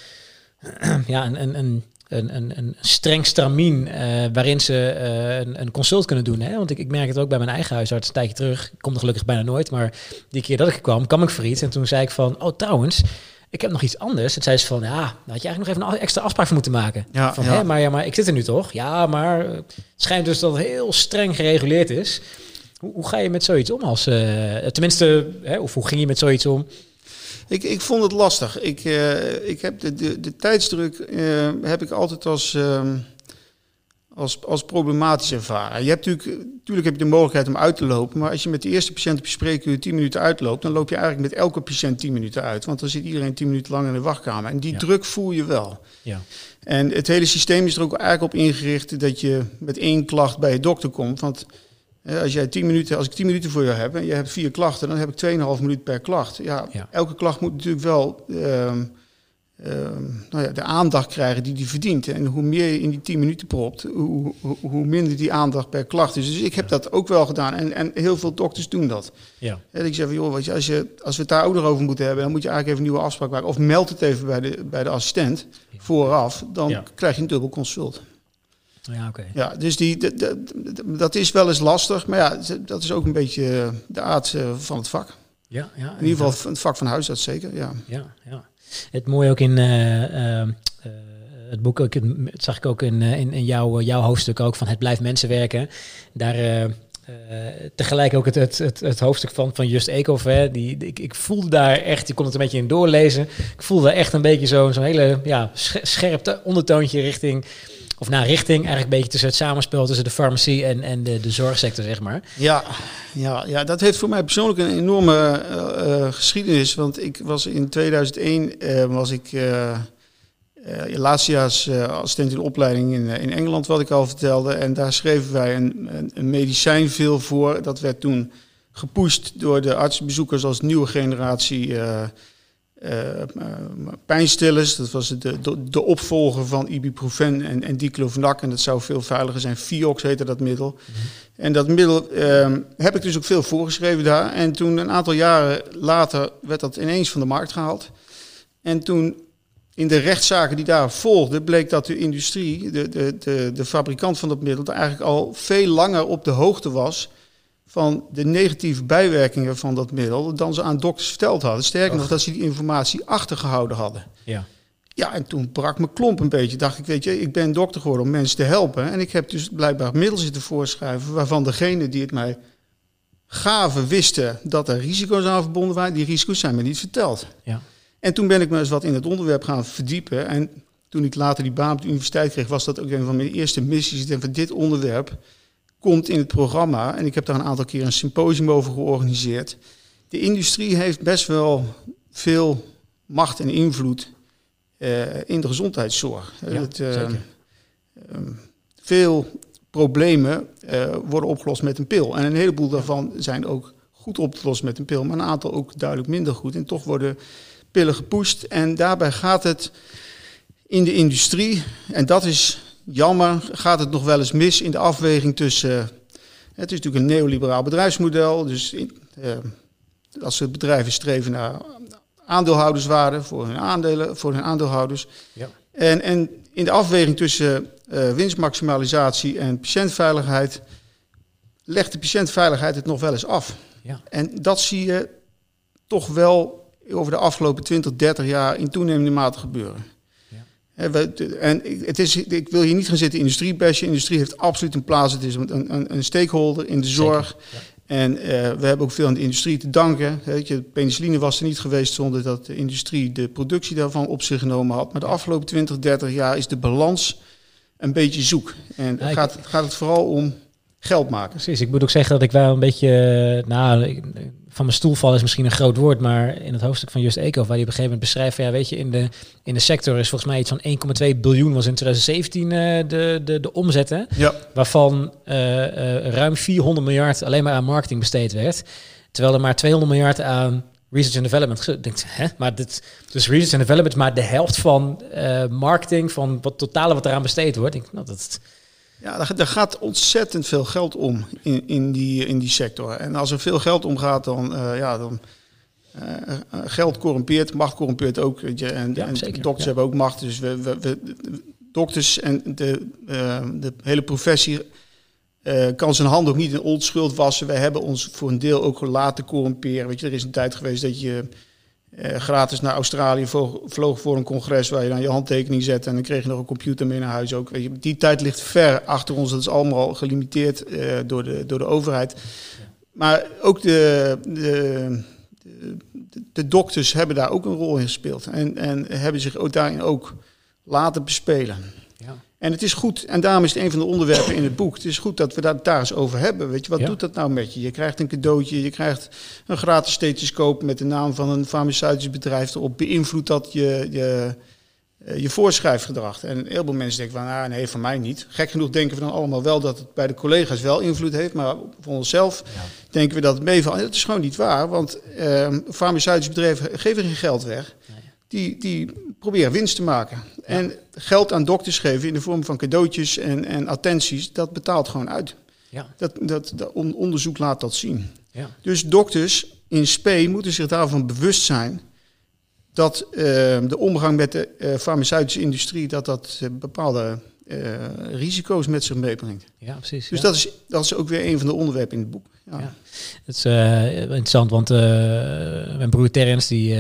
ja, een, een, een een, een, een streng stramien uh, waarin ze uh, een, een, consult kunnen doen. Hè? Want ik, ik merk het ook bij mijn eigen huisarts een tijdje terug. Ik kom er gelukkig bijna nooit, maar die keer dat ik kwam, kwam ik voor iets. En toen zei ik van, oh trouwens, ik heb nog iets anders. Het zei ze van, ja, daar had je eigenlijk nog even een extra afspraak voor moeten maken. Ja, van, ja. Hè, maar, ja, maar ik zit er nu toch? Ja, maar het schijnt dus dat het heel streng gereguleerd is. Hoe, hoe ga je met zoiets om als, uh, tenminste, hè, of hoe ging je met zoiets om? Ik, ik vond het lastig. Ik, uh, ik heb de, de, de tijdsdruk uh, heb ik altijd als, uh, als, als problematisch ervaren. Je hebt natuurlijk, natuurlijk heb je de mogelijkheid om uit te lopen, maar als je met de eerste patiënt op je spreekuur 10 minuten uitloopt, dan loop je eigenlijk met elke patiënt 10 minuten uit. Want dan zit iedereen 10 minuten lang in de wachtkamer. En die druk voel je wel. Ja. En het hele systeem is er ook eigenlijk op ingericht dat je met één klacht bij je dokter komt. Want als, jij 10 minuten, als ik 10 minuten voor jou heb en je hebt vier klachten, dan heb ik 2,5 minuut per klacht. Ja, elke klacht moet natuurlijk wel uh, nou ja, de aandacht krijgen die die verdient. En hoe meer je in die 10 minuten propt, hoe, hoe, hoe, minder die aandacht per klacht is. Dus ik heb dat ook wel gedaan. En, en heel veel dokters doen dat. Ja. En ik zeg van, joh, weet je, als, je, als we het daar ook nog over moeten hebben, dan moet je eigenlijk even een nieuwe afspraak maken. Of meld het even bij de, bij de assistent vooraf. Dan krijg je een dubbel consult. Ja, oké. Ja, dus die, de, dat is wel eens lastig, maar ja, dat is ook een beetje de aard eh, van het vak. Ja, ja. In ieder geval het vak van huisarts zeker, ja. Ja, ja. Het mooie ook in uh, uh, het boek, ook, het zag ik ook in, in, in jouw, jouw hoofdstuk ook van het blijft mensen werken. Daar tegelijk ook het, het, het, het, hoofdstuk van, van Just Eekhoff. Hè, die, ik, ik voelde daar echt, je kon het een beetje in doorlezen. Ik voelde daar echt een beetje zo'n zo hele ja, scherpte ondertoontje richting of naar richting, eigenlijk een beetje tussen het samenspel tussen de farmacie en, en de, de zorgsector, zeg maar. Ja, ja, ja, dat heeft voor mij persoonlijk een enorme uh, geschiedenis. Want ik was in 2001, uh, was ik uh, laatstejaars assistent in opleiding in, in Engeland, wat ik al vertelde. En daar schreven wij een, een, medicijn veel voor. Dat werd toen gepusht door de artsbezoekers als nieuwe generatie pijnstillers. Dat was de, de, de, opvolger van ibuprofen en, en diclofenac. En dat zou veel veiliger zijn. Vioxx heette dat middel. Mhm. En dat middel uh, heb ik dus ook veel voorgeschreven daar. En toen een aantal jaren later werd dat ineens van de markt gehaald. En toen in de rechtszaken die daar volgden, bleek dat de industrie, de, de, de, de fabrikant van dat middel, eigenlijk al veel langer op de hoogte was van de negatieve bijwerkingen van dat middel dan ze aan dokters verteld hadden. Sterker nog, dat ze die informatie achtergehouden hadden. Ja. Ja, en toen brak mijn klomp een beetje. Dacht ik, weet je, ik ben dokter geworden om mensen te helpen. En ik heb dus blijkbaar middelen zitten voorschrijven waarvan degene die het mij gaven wisten dat er risico's aan verbonden waren. Die risico's zijn me niet verteld. Ja. En toen ben ik me eens wat in het onderwerp gaan verdiepen. En toen ik later die baan op de universiteit kreeg, was dat ook een van mijn eerste missies. En van dit onderwerp komt in het programma. En ik heb daar een aantal keer een symposium over georganiseerd. De industrie heeft best wel veel macht en invloed uh, in de gezondheidszorg. Ja, het, uh, veel problemen uh, worden opgelost met een pil. En een heleboel daarvan zijn ook goed op te lossen met een pil, maar een aantal ook duidelijk minder goed. En toch worden pillen gepusht. En daarbij gaat het in de industrie, en dat is jammer gaat het nog wel eens mis in de afweging tussen. Uh, het is natuurlijk een neoliberaal bedrijfsmodel. Dus uh, als de bedrijven streven naar aandeelhouderswaarde voor hun, aandelen, voor hun aandeelhouders. Ja. En, en in de afweging tussen uh, winstmaximalisatie en patiëntveiligheid legt de patiëntveiligheid het nog wel eens af. Ja. En dat zie je toch wel over de afgelopen 20, 30 jaar in toenemende mate gebeuren. En het is, ik wil hier niet gaan zitten industriebashen. Industrie heeft absoluut een plaats. Het is een, een, een stakeholder in de zorg. En uh, we hebben ook veel aan de industrie te danken. Weet je, penicilline was er niet geweest zonder dat de industrie de productie daarvan op zich genomen had. Maar de afgelopen 20, 30 jaar is de balans een beetje zoek. En gaat, gaat het vooral om geld maken. Precies, ik moet ook zeggen dat ik wel een beetje, nou, van mijn stoel vallen is misschien een groot woord, maar in het hoofdstuk van Just Eco, waar je op een gegeven moment beschrijft, ja, weet je, in de, in de sector is volgens mij iets van 1,2 biljoen was in 2017 uh, eh, de, de, de omzetten, ja. waarvan uh, uh, ruim 400 miljard alleen maar aan marketing besteed werd, terwijl er maar 200 miljard aan research and development. Denkt, hè? Maar dit, dus research and development maar de helft van marketing, van wat totale wat eraan besteed wordt. Ik, nou, dat, ja, daar, gaat ontzettend veel geld om in, in, die, in die sector. En als er veel geld omgaat, dan, uh, ja, dan uh, geld corrumpeert, macht corrumpeert ook. Weet je, en, ja, en zeker, dokters hebben ook macht. Dus we, we, we dokters en de, uh, de hele professie kan zijn hand ook niet in onschuld wassen. Wij hebben ons voor een deel ook laten corrumperen. Weet je, er is een tijd geweest dat je uh, gratis naar Australië vloog voor een congres waar je dan je handtekening zet en dan kreeg je nog een computer mee naar huis ook. Weet je, die tijd ligt ver achter ons. Dat is allemaal gelimiteerd uh, door, de, door de overheid. Maar ook de, de, de, de, dokters hebben daar ook een rol in gespeeld en, en hebben zich ook daarin ook laten bespelen. En het is goed, en daarom is het een van de onderwerpen in het boek. Het is goed dat we dat daar eens over hebben. Weet je, wat doet dat nou met je? Je krijgt een cadeautje, je krijgt een gratis stethoscoop met de naam van een farmaceutisch bedrijf erop. Beïnvloedt dat je, je, eh, je voorschrijfgedrag? En heel veel mensen denken van, ah, nee, van mij niet. Gek genoeg denken we dan allemaal wel dat het bij de collega's wel invloed heeft, maar voor onszelf denken we dat het meevalt. Dat is gewoon niet waar, want farmaceutische bedrijven geven geen geld weg. Die, die proberen winst te maken. En geld aan dokters geven in de vorm van cadeautjes en, en attenties, dat betaalt gewoon uit. Ja. Dat, dat, dat onderzoek laat dat zien. Ja. Dus dokters in SP moeten zich daarvan bewust zijn dat uh, de omgang met de uh, farmaceutische industrie, dat dat uh, bepaalde risico's met zich meebrengt. Ja, precies. Dus Dat, is, dat is ook weer een van de onderwerpen in het boek. Ja. ja. Het is interessant, want mijn broer Terrence, die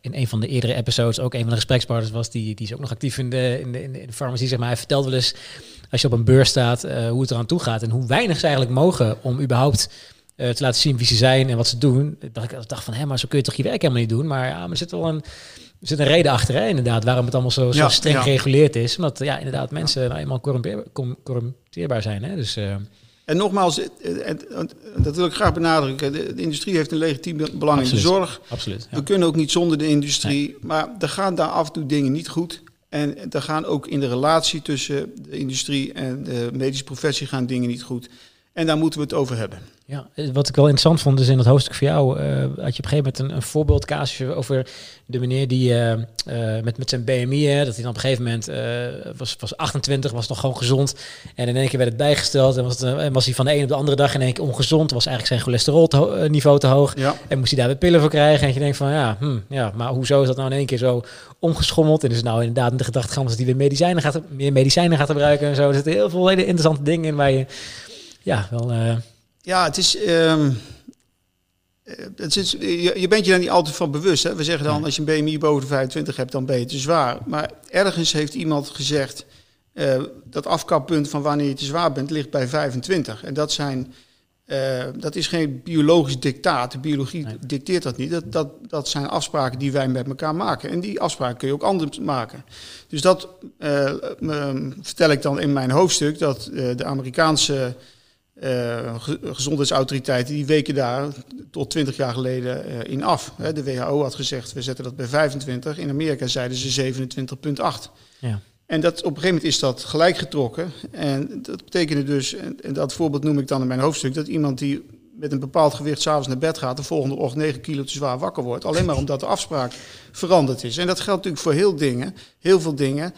in een van de eerdere episodes ook een van de gesprekspartners was, die, die is ook nog actief in de, in de, in de farmacie, zeg maar. Hij vertelt wel eens, als je op een beurs staat, hoe het eraan toe gaat en hoe weinig ze eigenlijk mogen om überhaupt te laten zien wie ze zijn en wat ze doen. Dacht, ik dacht van, hé, maar zo kun je toch je werk helemaal niet doen. Maar ja, maar er zit wel een, er zit een reden achter, hè, inderdaad, waarom het allemaal zo, zo streng gereguleerd is. Omdat, ja, inderdaad, mensen nou eenmaal corrumpeerbaar zijn. Hè, dus... Uh, en nogmaals, dat wil ik graag benadrukken. De, industrie heeft een legitiem belang in de zorg. Absoluut. We kunnen ook niet zonder de industrie. Maar er gaan daar af en toe dingen niet goed. En er gaan ook in de relatie tussen de industrie en de medische professie gaan dingen niet goed. En daar moeten we het over hebben. Ja, wat ik wel interessant vond is in het hoofdstuk voor jou, uh, had je op een gegeven moment een, een voorbeeldcasusje over de meneer die uh, uh, met, met zijn BMI, hè, dat hij dan op een gegeven moment was, was 28, was nog gewoon gezond. En in één keer werd het bijgesteld en was, het, was hij van de een op de andere dag in één keer ongezond. Was eigenlijk zijn cholesterolniveau te hoog. Ja. En moest hij daar weer pillen voor krijgen. En je denkt van ja, hm, ja, maar hoezo is dat nou in één keer zo omgeschommeld? En is nou inderdaad in de gedachte dat hij weer medicijnen gaat, meer medicijnen gaat gebruiken en zo. Er zitten heel veel hele interessante dingen in waar je ja, wel. Uh... Ja, het is. Um, het is je, je, bent je daar niet altijd van bewust. Hè? We zeggen dan, als je een BMI boven de 25 hebt, dan ben je te zwaar. Maar ergens heeft iemand gezegd, uh, dat afkappunt van wanneer je te zwaar bent, ligt bij 25. En dat zijn... Uh, dat is geen biologisch dictaat. De biologie dicteert dat niet. Dat, dat, dat zijn afspraken die wij met elkaar maken. En die afspraken kun je ook anders maken. Dus dat uh, vertel ik dan in mijn hoofdstuk. Dat de Amerikaanse uh, gezondheidsautoriteiten die weken daar tot 20 jaar geleden uh, in af. de WHO had gezegd, we zetten dat bij 25. In Amerika zeiden ze 27,8. Ja. En dat, op een gegeven moment is dat gelijk getrokken. En dat betekende dus, en, dat voorbeeld noem ik dan in mijn hoofdstuk, dat iemand die met een bepaald gewicht s'avonds naar bed gaat, de volgende ochtend 9 kilo te zwaar wakker wordt. Alleen maar omdat de afspraak veranderd is. En dat geldt natuurlijk voor heel dingen, heel veel dingen.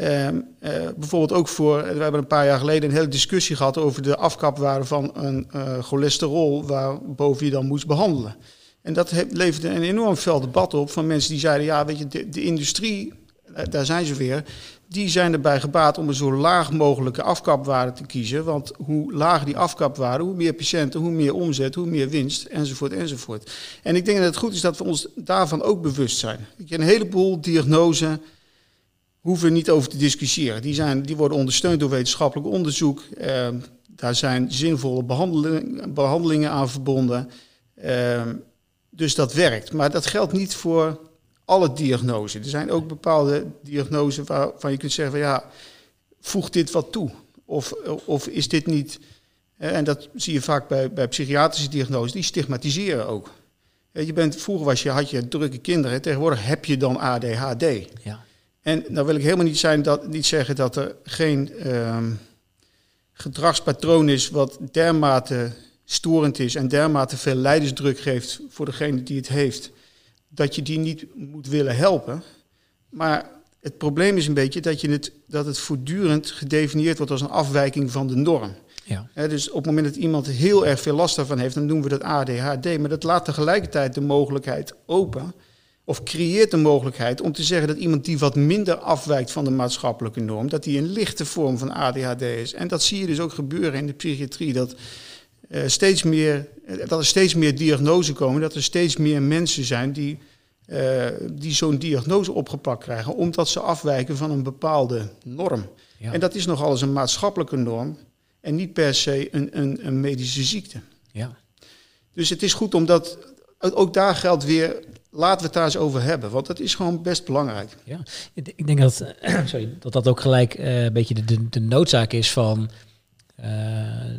Um, uh, bijvoorbeeld ook voor, we hebben een paar jaar geleden een hele discussie gehad over de afkapwaarde van een uh, cholesterol waarboven je dan moest behandelen. En dat leverde een enorm fel debat op van mensen die zeiden, ja weet je, de, industrie daar zijn ze weer, die zijn erbij gebaat om een zo laag mogelijke afkapwaarde te kiezen. Want hoe lager die afkapwaarde, hoe meer patiënten, hoe meer omzet, hoe meer winst, enzovoort, enzovoort. En ik denk dat het goed is dat we ons daarvan ook bewust zijn. Een heleboel diagnoses hoeven we niet over te discussiëren. Die, zijn, die worden ondersteund door wetenschappelijk onderzoek. Eh, daar zijn zinvolle behandeling, behandelingen aan verbonden. Uh, dus dat werkt. Maar dat geldt niet voor alle diagnoses. Er zijn ook bepaalde diagnoses waarvan je kunt zeggen van ja, voegt dit wat toe? Of, of is dit niet... En dat zie je vaak bij, bij psychiatrische diagnoses, die stigmatiseren ook. Je bent, vroeger was je, had je drukke kinderen, tegenwoordig heb je dan ADHD. Ja. En dan wil ik helemaal niet, zijn dat, niet zeggen dat er geen ehm, gedragspatroon is wat dermate storend is en dermate veel leidersdruk geeft voor degene die het heeft, dat je die niet moet willen helpen. Maar het probleem is een beetje dat, je het, dat het voortdurend gedefinieerd wordt als een afwijking van de norm. Ja. dus op het moment dat iemand heel erg veel last daarvan heeft, dan noemen we dat ADHD. Maar dat laat tegelijkertijd de mogelijkheid open, of creëert de mogelijkheid om te zeggen dat iemand die wat minder afwijkt van de maatschappelijke norm, dat die een lichte vorm van ADHD is. En dat zie je dus ook gebeuren in de psychiatrie. Dat uh, steeds meer, dat er steeds meer diagnoses komen, dat er steeds meer mensen zijn die, uh, die zo'n diagnose opgepakt krijgen, omdat ze afwijken van een bepaalde norm. Ja. En dat is nogal eens een maatschappelijke norm en niet per se een, een, een medische ziekte. Ja. Dus het is goed omdat, ook daar geldt weer, laten we het daar eens over hebben, want dat is gewoon best belangrijk. Ja, ik denk dat sorry, dat, dat ook gelijk uh, een beetje de, de, noodzaak is van uh,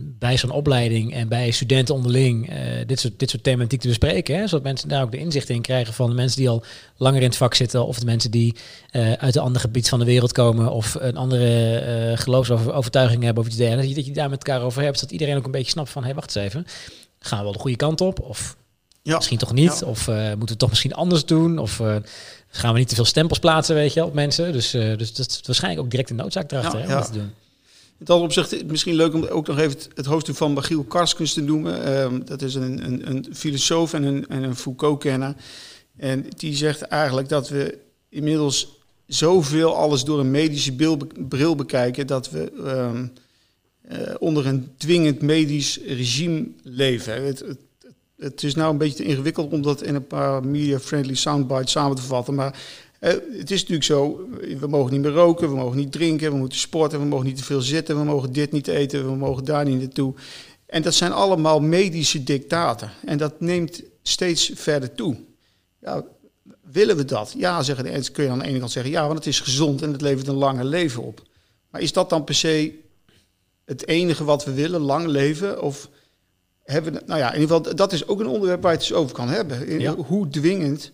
bij zo'n opleiding en bij studenten onderling dit, soort, dit soort thematiek te bespreken. Hè, zodat mensen daar ook de inzichten in krijgen van de mensen die al langer in het vak zitten of de mensen die uit een ander gebied van de wereld komen of een andere geloofsovertuiging hebben of iets dergelijks. Dat je, daar met elkaar over hebt, dat iedereen ook een beetje snapt van hé, hey, wacht eens even, gaan we wel de goede kant op of ja. misschien toch niet? Ja. Of moeten we het toch misschien anders doen? Of gaan we niet te veel stempels plaatsen, weet je, op mensen? Dus, dus dat is waarschijnlijk ook direct een noodzaak erachter ja, hè, om dat te doen. In dat opzicht misschien leuk om ook nog even het, hoofdstuk van Bagiel Karskens te noemen. Um, dat is een, een, een, filosoof en een, en een Foucault-kenner. En die zegt eigenlijk dat we inmiddels zoveel alles door een medische bril bekijken... dat we um, uh, onder een dwingend medisch regime leven. Het, het, het is nou een beetje te ingewikkeld om dat in een paar media-friendly soundbites samen te vatten. Maar uh, het is natuurlijk zo, we mogen niet meer roken, we mogen niet drinken, we moeten sporten, we mogen niet te veel zitten, we mogen dit niet eten, we mogen daar niet naartoe. En dat zijn allemaal medische dictaten. En dat neemt steeds verder toe. Willen we dat? Ja, zeggen de, kun je aan de ene kant zeggen, ja, want het is gezond en het levert een langer leven op. Maar is dat dan per se het enige wat we willen, lang leven? Of hebben nou ja, in ieder geval, dat is ook een onderwerp waar je het eens over kan hebben. Ja. Hoe dwingend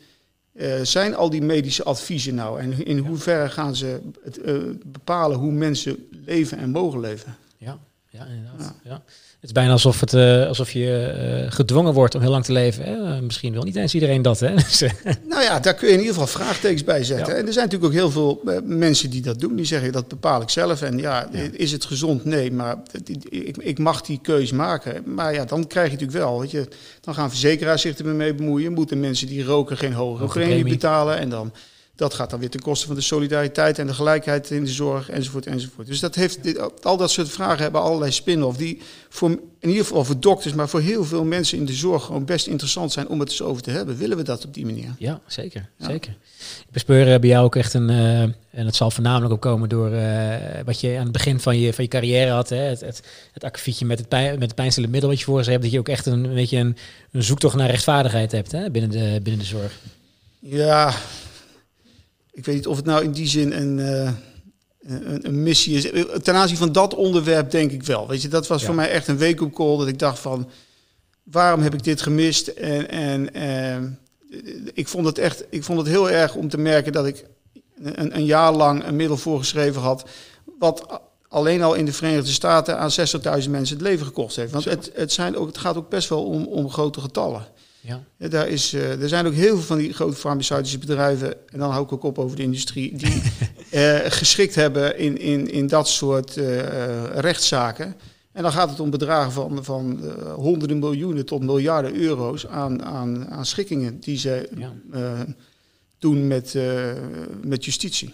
uh, zijn al die medische adviezen nou? En in hoeverre gaan ze het, uh, bepalen hoe mensen leven en mogen leven? Ja, ja inderdaad. Ja. Is bijna alsof, het, uh, alsof je uh, gedwongen wordt om heel lang te leven. Hè? misschien wil niet eens iedereen dat. Hè? Dus, nou ja, daar kun je in ieder geval vraagtekens bij zetten. Ja. En er zijn natuurlijk ook heel veel uh, mensen die dat doen. Die zeggen dat bepaal ik zelf. En ja, ja. is het gezond? Nee, maar ik, ik, mag die keuze maken. Maar ja, dan krijg je natuurlijk wel. Weet je, dan gaan verzekeraars zich ermee bemoeien. Moeten mensen die roken geen hogere premie betalen. En dan dat gaat dan weer ten koste van de solidariteit en de gelijkheid in de zorg, enzovoort, enzovoort. Dus dat heeft, dit, al dat soort vragen hebben allerlei spin-off die voor, in ieder geval voor dokters, maar voor heel veel mensen in de zorg gewoon best interessant zijn om het eens over te hebben. Willen we dat op die manier? Ja, zeker. Ja. zeker. Ik bespeur uh, bij jou ook echt een, uh, en het zal voornamelijk ook komen door uh, wat je aan het begin van je, van je carrière had, hè? het, het, het akkefietje met het, pijn, met het pijnstillend middel wat je voor ze hebt, dat je ook echt een, een beetje een, een zoektocht naar rechtvaardigheid hebt hè? Binnen, de, binnen de zorg. Ja, ik weet niet of het nou in die zin een, uh, een, een, missie is. Ten aanzien van dat onderwerp denk ik wel. Weet je, dat was ja. voor mij echt een wake-up call dat ik dacht van, waarom heb ik dit gemist? En, en uh, ik vond het echt, ik vond het heel erg om te merken dat ik een, een jaar lang een middel voorgeschreven had, wat alleen al in de Verenigde Staten aan 60.000 mensen het leven gekost heeft. Want het, het, zijn ook, het gaat ook best wel om, om grote getallen. Ja. ja. daar is, uh, er zijn ook heel veel van die grote farmaceutische bedrijven, en dan hou ik ook op over de industrie, die uh, geschikt hebben in, in, in dat soort uh, rechtszaken. En dan gaat het om bedragen van, van honderden miljoenen tot miljarden euro's aan, aan, aan schikkingen die ze ja. doen met, met justitie.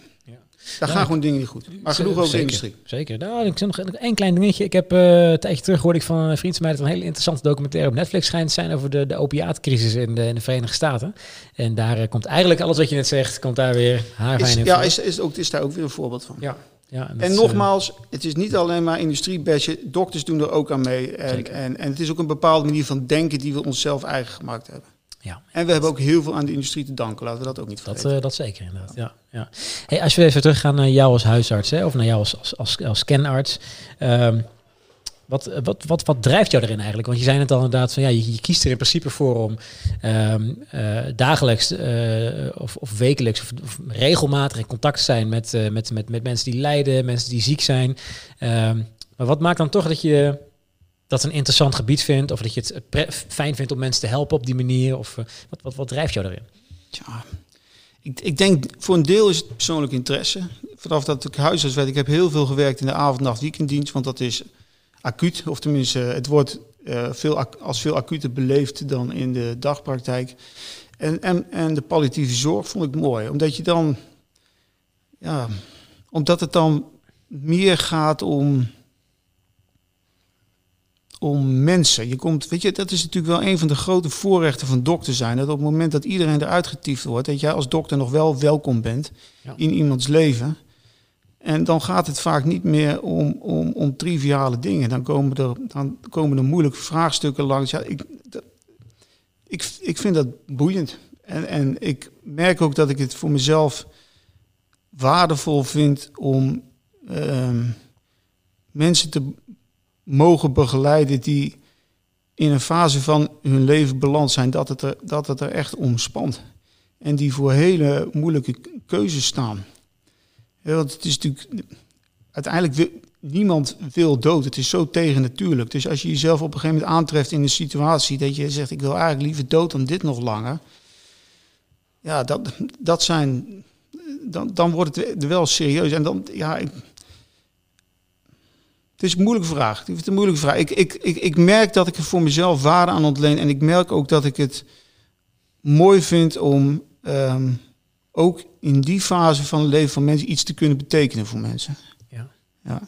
Daar gaan gewoon dingen niet goed. Maar genoeg over de industrie. Zeker. Nou, ik nog één klein dingetje. Ik heb uh, een tijdje terug gehoord ik van een vriend van mij dat een hele interessante documentaire op Netflix schijnt te zijn over de, de opiaatcrisis in de, in de Verenigde Staten. En daar uh, komt eigenlijk alles wat je net zegt, komt daar weer haarfijn in. Ja, is, is, ook, is daar ook weer een voorbeeld van. Ja. Ja, en, en nogmaals, het is niet alleen maar industriebadge. Dokters doen er ook aan mee. En, en, en het is ook een bepaalde manier van denken die we onszelf eigen gemaakt hebben. Ja. En we hebben ook heel veel aan de industrie te danken. Laten we dat ook niet vergeten. Dat, uh, dat zeker inderdaad. Ja, ja. Hey, als we even teruggaan naar jou als huisarts, hè, of naar jou als, als, als, als scanarts. Um, wat, wat, wat, wat drijft jou erin eigenlijk? Want je zei het al inderdaad van ja, je, je kiest er in principe voor om um, uh, dagelijks uh, of, of, wekelijks of, of, regelmatig in contact te zijn met, met, met, met mensen die lijden, mensen die ziek zijn. Um, maar wat maakt dan toch dat je dat een interessant gebied vindt, of dat je het fijn vindt om mensen te helpen op die manier, of uh, wat, wat, wat drijft jou erin? Ja, ik, ik denk voor een deel is het persoonlijk interesse. Vanaf dat ik huisarts werd, ik heb heel veel gewerkt in de avond, nacht, weekenddienst, want dat is acuut, of tenminste, het wordt uh, veel, als veel acuter beleefd dan in de dagpraktijk. En, en, en de palliatieve zorg vond ik mooi, omdat je dan, ja, omdat het dan meer gaat om om mensen. Je komt, weet je, dat is natuurlijk wel een van de grote voorrechten van dokter zijn. Dat op het moment dat iedereen eruit getiefd wordt, dat jij als dokter nog wel welkom bent ja. in iemands leven. En dan gaat het vaak niet meer om, om, om triviale dingen. Dan komen er, dan komen er moeilijke vraagstukken langs. Ja, ik, dat, ik, ik vind dat boeiend. En, en ik merk ook dat ik het voor mezelf waardevol vind om uh, mensen te mogen begeleiden die in een fase van hun leven beland zijn dat het er, dat het er echt om spant. En die voor hele moeilijke keuzes staan. Want het is natuurlijk, uiteindelijk wil, niemand wil dood. Het is zo tegennatuurlijk. Dus als je jezelf op een gegeven moment aantreft in een situatie dat je zegt, ik wil eigenlijk liever dood dan dit nog langer. Ja, dat, dat zijn, dan, dan wordt het wel serieus. En dan, ja, ik, het is een moeilijke vraag. Het is een moeilijke vraag. Ik, ik, ik, ik merk dat ik er voor mezelf waarde aan ontleen. En ik merk ook dat ik het mooi vind om um, ook in die fase van het leven van mensen iets te kunnen betekenen voor mensen. Ja. ja.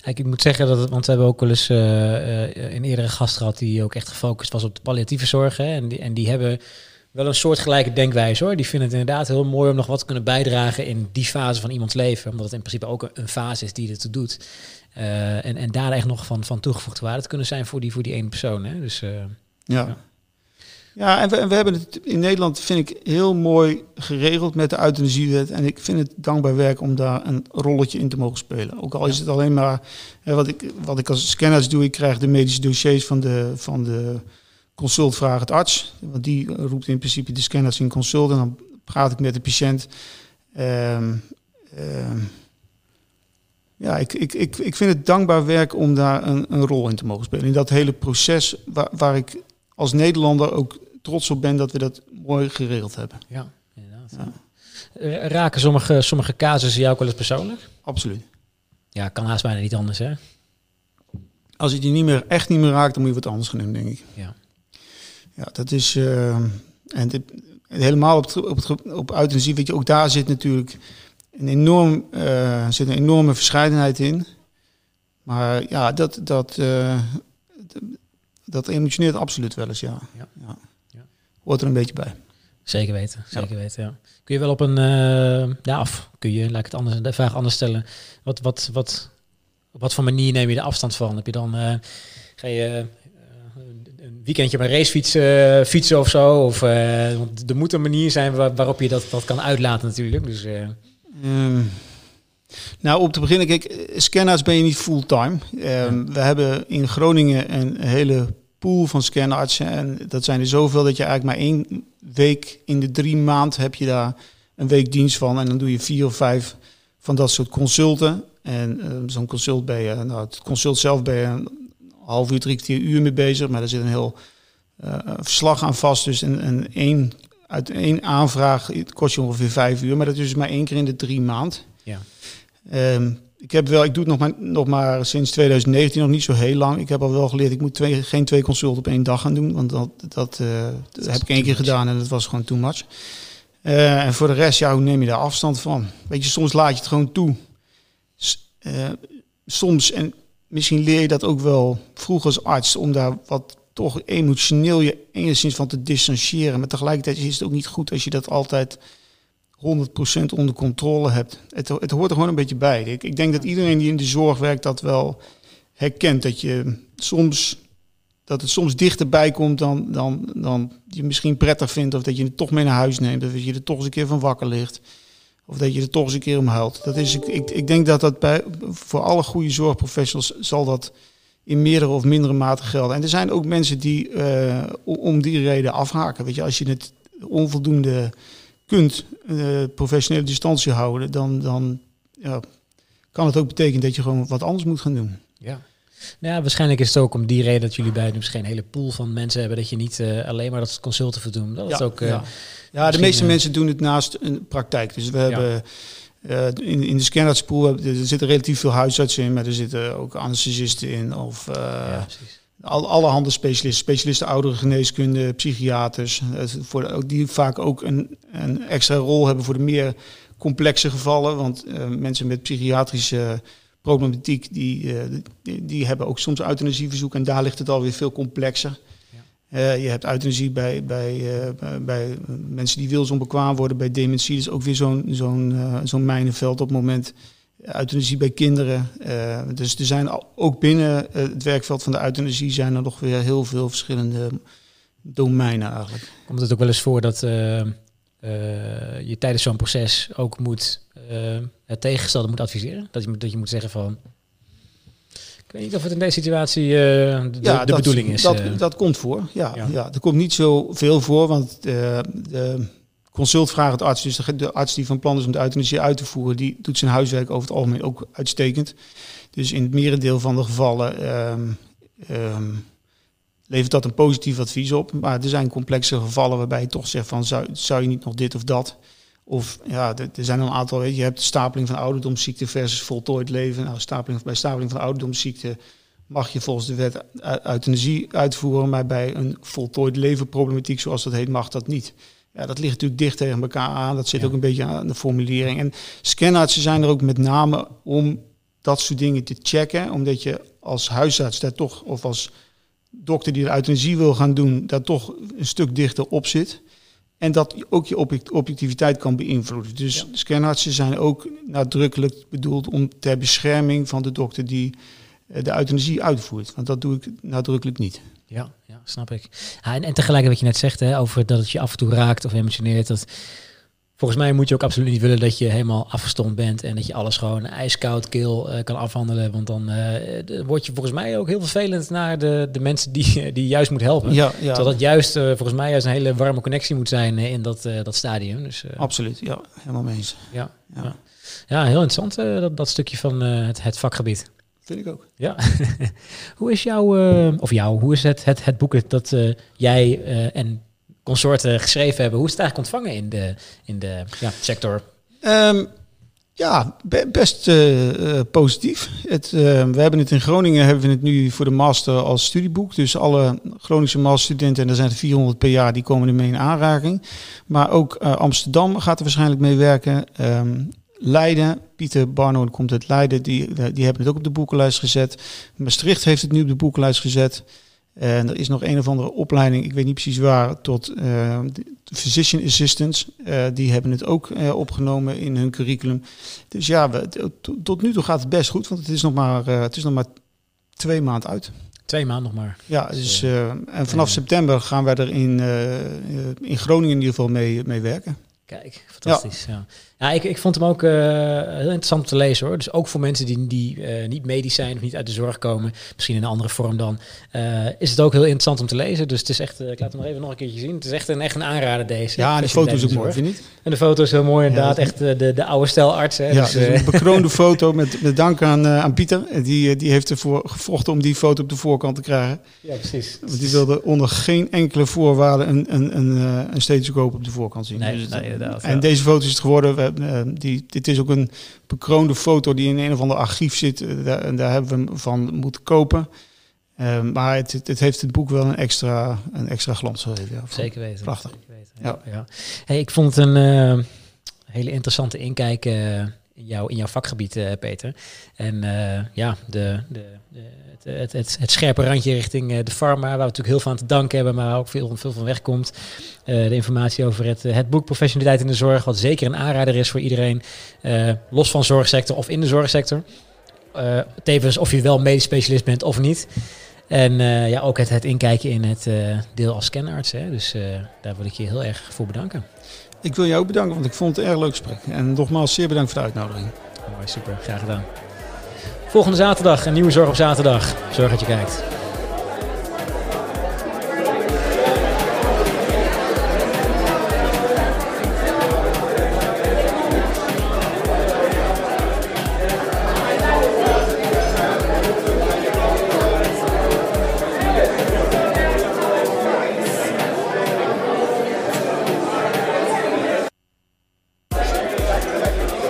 Kijk, ik moet zeggen dat het, want we hebben ook wel eens uh, uh, een eerdere gast gehad die ook echt gefocust was op de palliatieve zorg. Hè, en, die, en die hebben wel een soortgelijke denkwijze hoor. Die vinden het inderdaad heel mooi om nog wat te kunnen bijdragen in die fase van iemands leven. Omdat het in principe ook een, een fase is die ertoe doet. Uh, en, en daar echt nog van, van toegevoegde waarde te kunnen zijn voor die, voor die ene persoon. Hè? Dus, uh, ja. ja. Ja, en we, we hebben het in Nederland, vind ik, heel mooi geregeld met de euthanasiewet. En ik vind het dankbaar werk om daar een rolletje in te mogen spelen. Ook al is het alleen maar, hè, wat, ik, wat ik als scanner doe, ik krijg de medische dossiers van de, van de consult vraag het arts. Want die roept in principe de scanners in consult en dan praat ik met de patiënt. Um, um, ja, ik, ik, ik, ik vind het dankbaar werk om daar een, een rol in te mogen spelen. In dat hele proces waar, waar ik als Nederlander ook trots op ben dat we dat mooi geregeld hebben. Ja, inderdaad. Ja. Raken sommige, sommige casussen jou ook wel eens persoonlijk? Absoluut. Ja, kan haast bijna niet anders, hè? Als het je niet meer, echt niet meer raakt, dan moet je wat anders gaan doen, denk ik. Ja. Ja, dat is... Uh, en dit, helemaal op, op, op, op euthanasie, weet je, ook daar zit natuurlijk een enorm, uh, zit een enorme verscheidenheid in. Maar ja, dat, dat, uh, dat emotioneert absoluut wel eens, ja. Ja. ja. Hoort er een beetje bij. Zeker weten, zeker ja. weten, ja. Kun je wel op een, uh, ja, of kun je, laat ik het anders, de vraag anders stellen. Wat, wat, wat, op wat voor manier neem je de afstand van? Heb je dan, ga je een weekendje bij racefietsen uh, fietsen of zo? Of, want er moet een manier zijn waar, waarop je dat, dat kan uitlaten natuurlijk. Dus. Um, nou, om te beginnen, kijk, scanners ben je niet fulltime. Um, ja. We hebben in Groningen een hele pool van scanartsen. En dat zijn er zoveel dat je eigenlijk maar één week in de drie maand heb je daar een week dienst van. En dan doe je vier of vijf van dat soort consulten. En zo'n consult ben je, nou, het consult zelf ben je half uur, drie kwartier, uur mee bezig. Maar er zit een heel uh, verslag aan vast. Dus een, een één, uit één aanvraag kost je ongeveer vijf uur. Maar dat is dus maar één keer in de drie maand. Ja. Um, ik heb wel, ik doe het nog maar, nog maar sinds 2019, nog niet zo heel lang. Ik heb al wel geleerd, ik moet twee, geen twee consulten op één dag gaan doen. Want dat, dat, uh, dat heb ik één keer much. gedaan en dat was gewoon too much. en voor de rest, ja, hoe neem je daar afstand van? Weet je, soms laat je het gewoon toe. soms, en misschien leer je dat ook wel vroeg als arts, om daar wat toch emotioneel je enigszins van te distancieren. Maar tegelijkertijd is het ook niet goed als je dat altijd 100% onder controle hebt. Het, het hoort er gewoon een beetje bij. Ik, ik denk dat iedereen die in de zorg werkt dat wel herkent. Dat je soms dat het soms dichterbij komt dan, dan, dan je misschien prettig vindt. Of dat je het toch mee naar huis neemt. Of dat je er toch eens een keer van wakker ligt. Of dat je er toch eens een keer om huilt. Dat is, ik, ik denk dat dat bij, voor alle goede zorgprofessionals zal dat in meerdere of mindere mate gelden. En er zijn ook mensen die uh, om die reden afhaken. Weet je, als je het onvoldoende kunt, uh, professionele distantie houden, dan, dan ja, kan het ook betekenen dat je gewoon wat anders moet gaan doen. Ja. Nou ja, waarschijnlijk is het ook om die reden dat jullie bij misschien een hele pool van mensen hebben, dat je niet uh, alleen maar dat consulten doen. Dat ja, is ook. ja, ja de meeste mensen doen het naast een praktijk. Dus we hebben uh, in, in de scanartspool er zitten relatief veel huisartsen in, maar er zitten ook anesthesisten in of uh, al, alle handen specialisten, specialisten oudere geneeskunde, psychiaters, voor die vaak ook een, een extra rol hebben voor de meer complexe gevallen, want uh, mensen met psychiatrische problematiek die, die, die, hebben ook soms euthanasieverzoek en daar ligt het alweer veel complexer. Uh, je hebt euthanasie bij, bij, uh, bij mensen die wilsonbekwaam worden, bij dementie. is ook weer zo'n zo'n uh, zo'n mijnenveld op het moment. Euthanasie bij kinderen. dus er zijn ook binnen het werkveld van de euthanasie zijn er nog weer heel veel verschillende domeinen eigenlijk. Komt het ook wel eens voor dat je tijdens zo'n proces ook moet het tegengestelde moet adviseren? Dat je, dat je moet zeggen van ik weet niet of het in deze situatie uh, de, ja, de bedoeling is. Dat, uh. dat komt voor, ja, ja. ja. Er komt niet zo veel voor, want uh, de consult vraagt het arts, dus de, de, arts die van plan is om de euthanasie uit te voeren, die doet zijn huiswerk over het algemeen ook uitstekend. Dus in het merendeel van de gevallen um, um, levert dat een positief advies op. Maar er zijn complexe gevallen waarbij je toch zegt van zou, zou je niet nog dit of dat... Of ja, er zijn een aantal, weet je, je hebt stapeling van ouderdomsziekte versus voltooid leven. Nou, stapeling, bij stapeling van ouderdomsziekte mag je volgens de wet euthanasie uitvoeren, maar bij een voltooid levenproblematiek, zoals dat heet, mag dat niet. Ja, dat ligt natuurlijk dicht tegen elkaar aan. Dat zit ook een beetje aan de formulering. En scanartsen zijn er ook met name om dat soort dingen te checken, omdat je als huisarts daar toch, of als dokter die de euthanasie wil gaan doen, daar toch een stuk dichter op zit. En dat ook je objectiviteit kan beïnvloeden. Dus ja. scanartsen zijn ook nadrukkelijk bedoeld om ter bescherming van de dokter die eh, de euthanasie uitvoert. Want dat doe ik nadrukkelijk niet. Ja, ja snap ik. Ja, en, en tegelijk wat je net zegt hè, over dat het je af en toe raakt of emotioneert. Dat, Volgens mij moet je ook absoluut niet willen dat je helemaal afgestomd bent en dat je alles gewoon ijskoud keel uh, kan afhandelen. Want dan uh, word je volgens mij ook heel vervelend naar de, de mensen die, die juist moet helpen. Ja, ja. Terwijl dat juist uh, volgens mij juist een hele warme connectie moet zijn in dat, dat stadium. Dus, absoluut, ja, helemaal mee eens. Ja, ja. ja. ja heel interessant dat, dat stukje van het, het vakgebied. Vind ik ook. Ja. hoe is jouw, of jou, hoe is het, het, het boek dat jij en consorten geschreven hebben. Hoe is het eigenlijk ontvangen in de, in de ja, sector? Um, ja, best uh, positief. Het, uh, we hebben het in Groningen hebben we het nu voor de master als studieboek. Dus alle Groningse masterstudenten, en er zijn er 400 per jaar, die komen ermee in aanraking. Maar ook Amsterdam gaat er waarschijnlijk mee werken. Um, Leiden, Pieter Barno komt uit Leiden, die, die hebben het ook op de boekenlijst gezet. Maastricht heeft het nu op de boekenlijst gezet. En er is nog een of andere opleiding, ik weet niet precies waar, tot uh, physician assistants. Uh, die hebben het ook uh, opgenomen in hun curriculum. Dus ja, we, tot nu toe gaat het best goed, want het is nog maar, het is nog maar twee maanden uit. Twee maanden nog maar. Ja, dus, en vanaf september gaan wij er in, in Groningen in ieder geval mee, mee werken. Kijk, fantastisch. Ja. ja. Ik, ik vond hem ook uh, heel interessant om te lezen hoor. Dus ook voor mensen die, die uh, niet medisch zijn of niet uit de zorg komen, misschien in een andere vorm dan, uh, is het ook heel interessant om te lezen. Dus het is echt, ik laat hem nog even nog een keertje zien. Het is echt een, echt een aanrader deze. Ja, en de foto's ook mooi, vind je niet? En de foto's heel mooi inderdaad. Ja, echt de, de oude stijl arts. Hè. Ja, dus, dus een bekroonde foto met, met dank aan, aan Pieter. Die, die heeft ervoor gevochten om die foto op de voorkant te krijgen. Ja, precies. Want die wilde onder geen enkele voorwaarde een, een, een, een stethoscoop op de voorkant zien. Nee, dus nee, en deze foto is het geworden. We, uh, die, dit is ook een bekroonde foto die in een of ander archief zit. Uh, daar, daar, hebben we hem van moeten kopen. Maar het, het, heeft het boek wel een extra, een extra glans gegeven. Ja, zeker weten. Prachtig. Zeker weten. Ja, ja. Hey, ik vond het een uh, hele interessante inkijk uh, in, jou, in jouw vakgebied, Peter. En ja, de, de, de, het, het, het, scherpe randje richting de pharma, waar we natuurlijk heel veel aan te danken hebben, maar ook veel, veel van wegkomt. de informatie over het, het boek Professionaliteit in de Zorg, wat zeker een aanrader is voor iedereen, los van zorgsector of in de zorgsector. tevens of je wel medisch specialist bent of niet. En uh, ja, ook het, het inkijken in het uh, deel als scanarts. Hè. Dus uh, daar wil ik je heel erg voor bedanken. Ik wil jou ook bedanken, want ik vond het een erg leuk gesprek. En nogmaals, zeer bedankt voor de uitnodiging. Mooi, super. Graag gedaan. Volgende zaterdag, een nieuwe Zorg op zaterdag. Zorg dat je kijkt.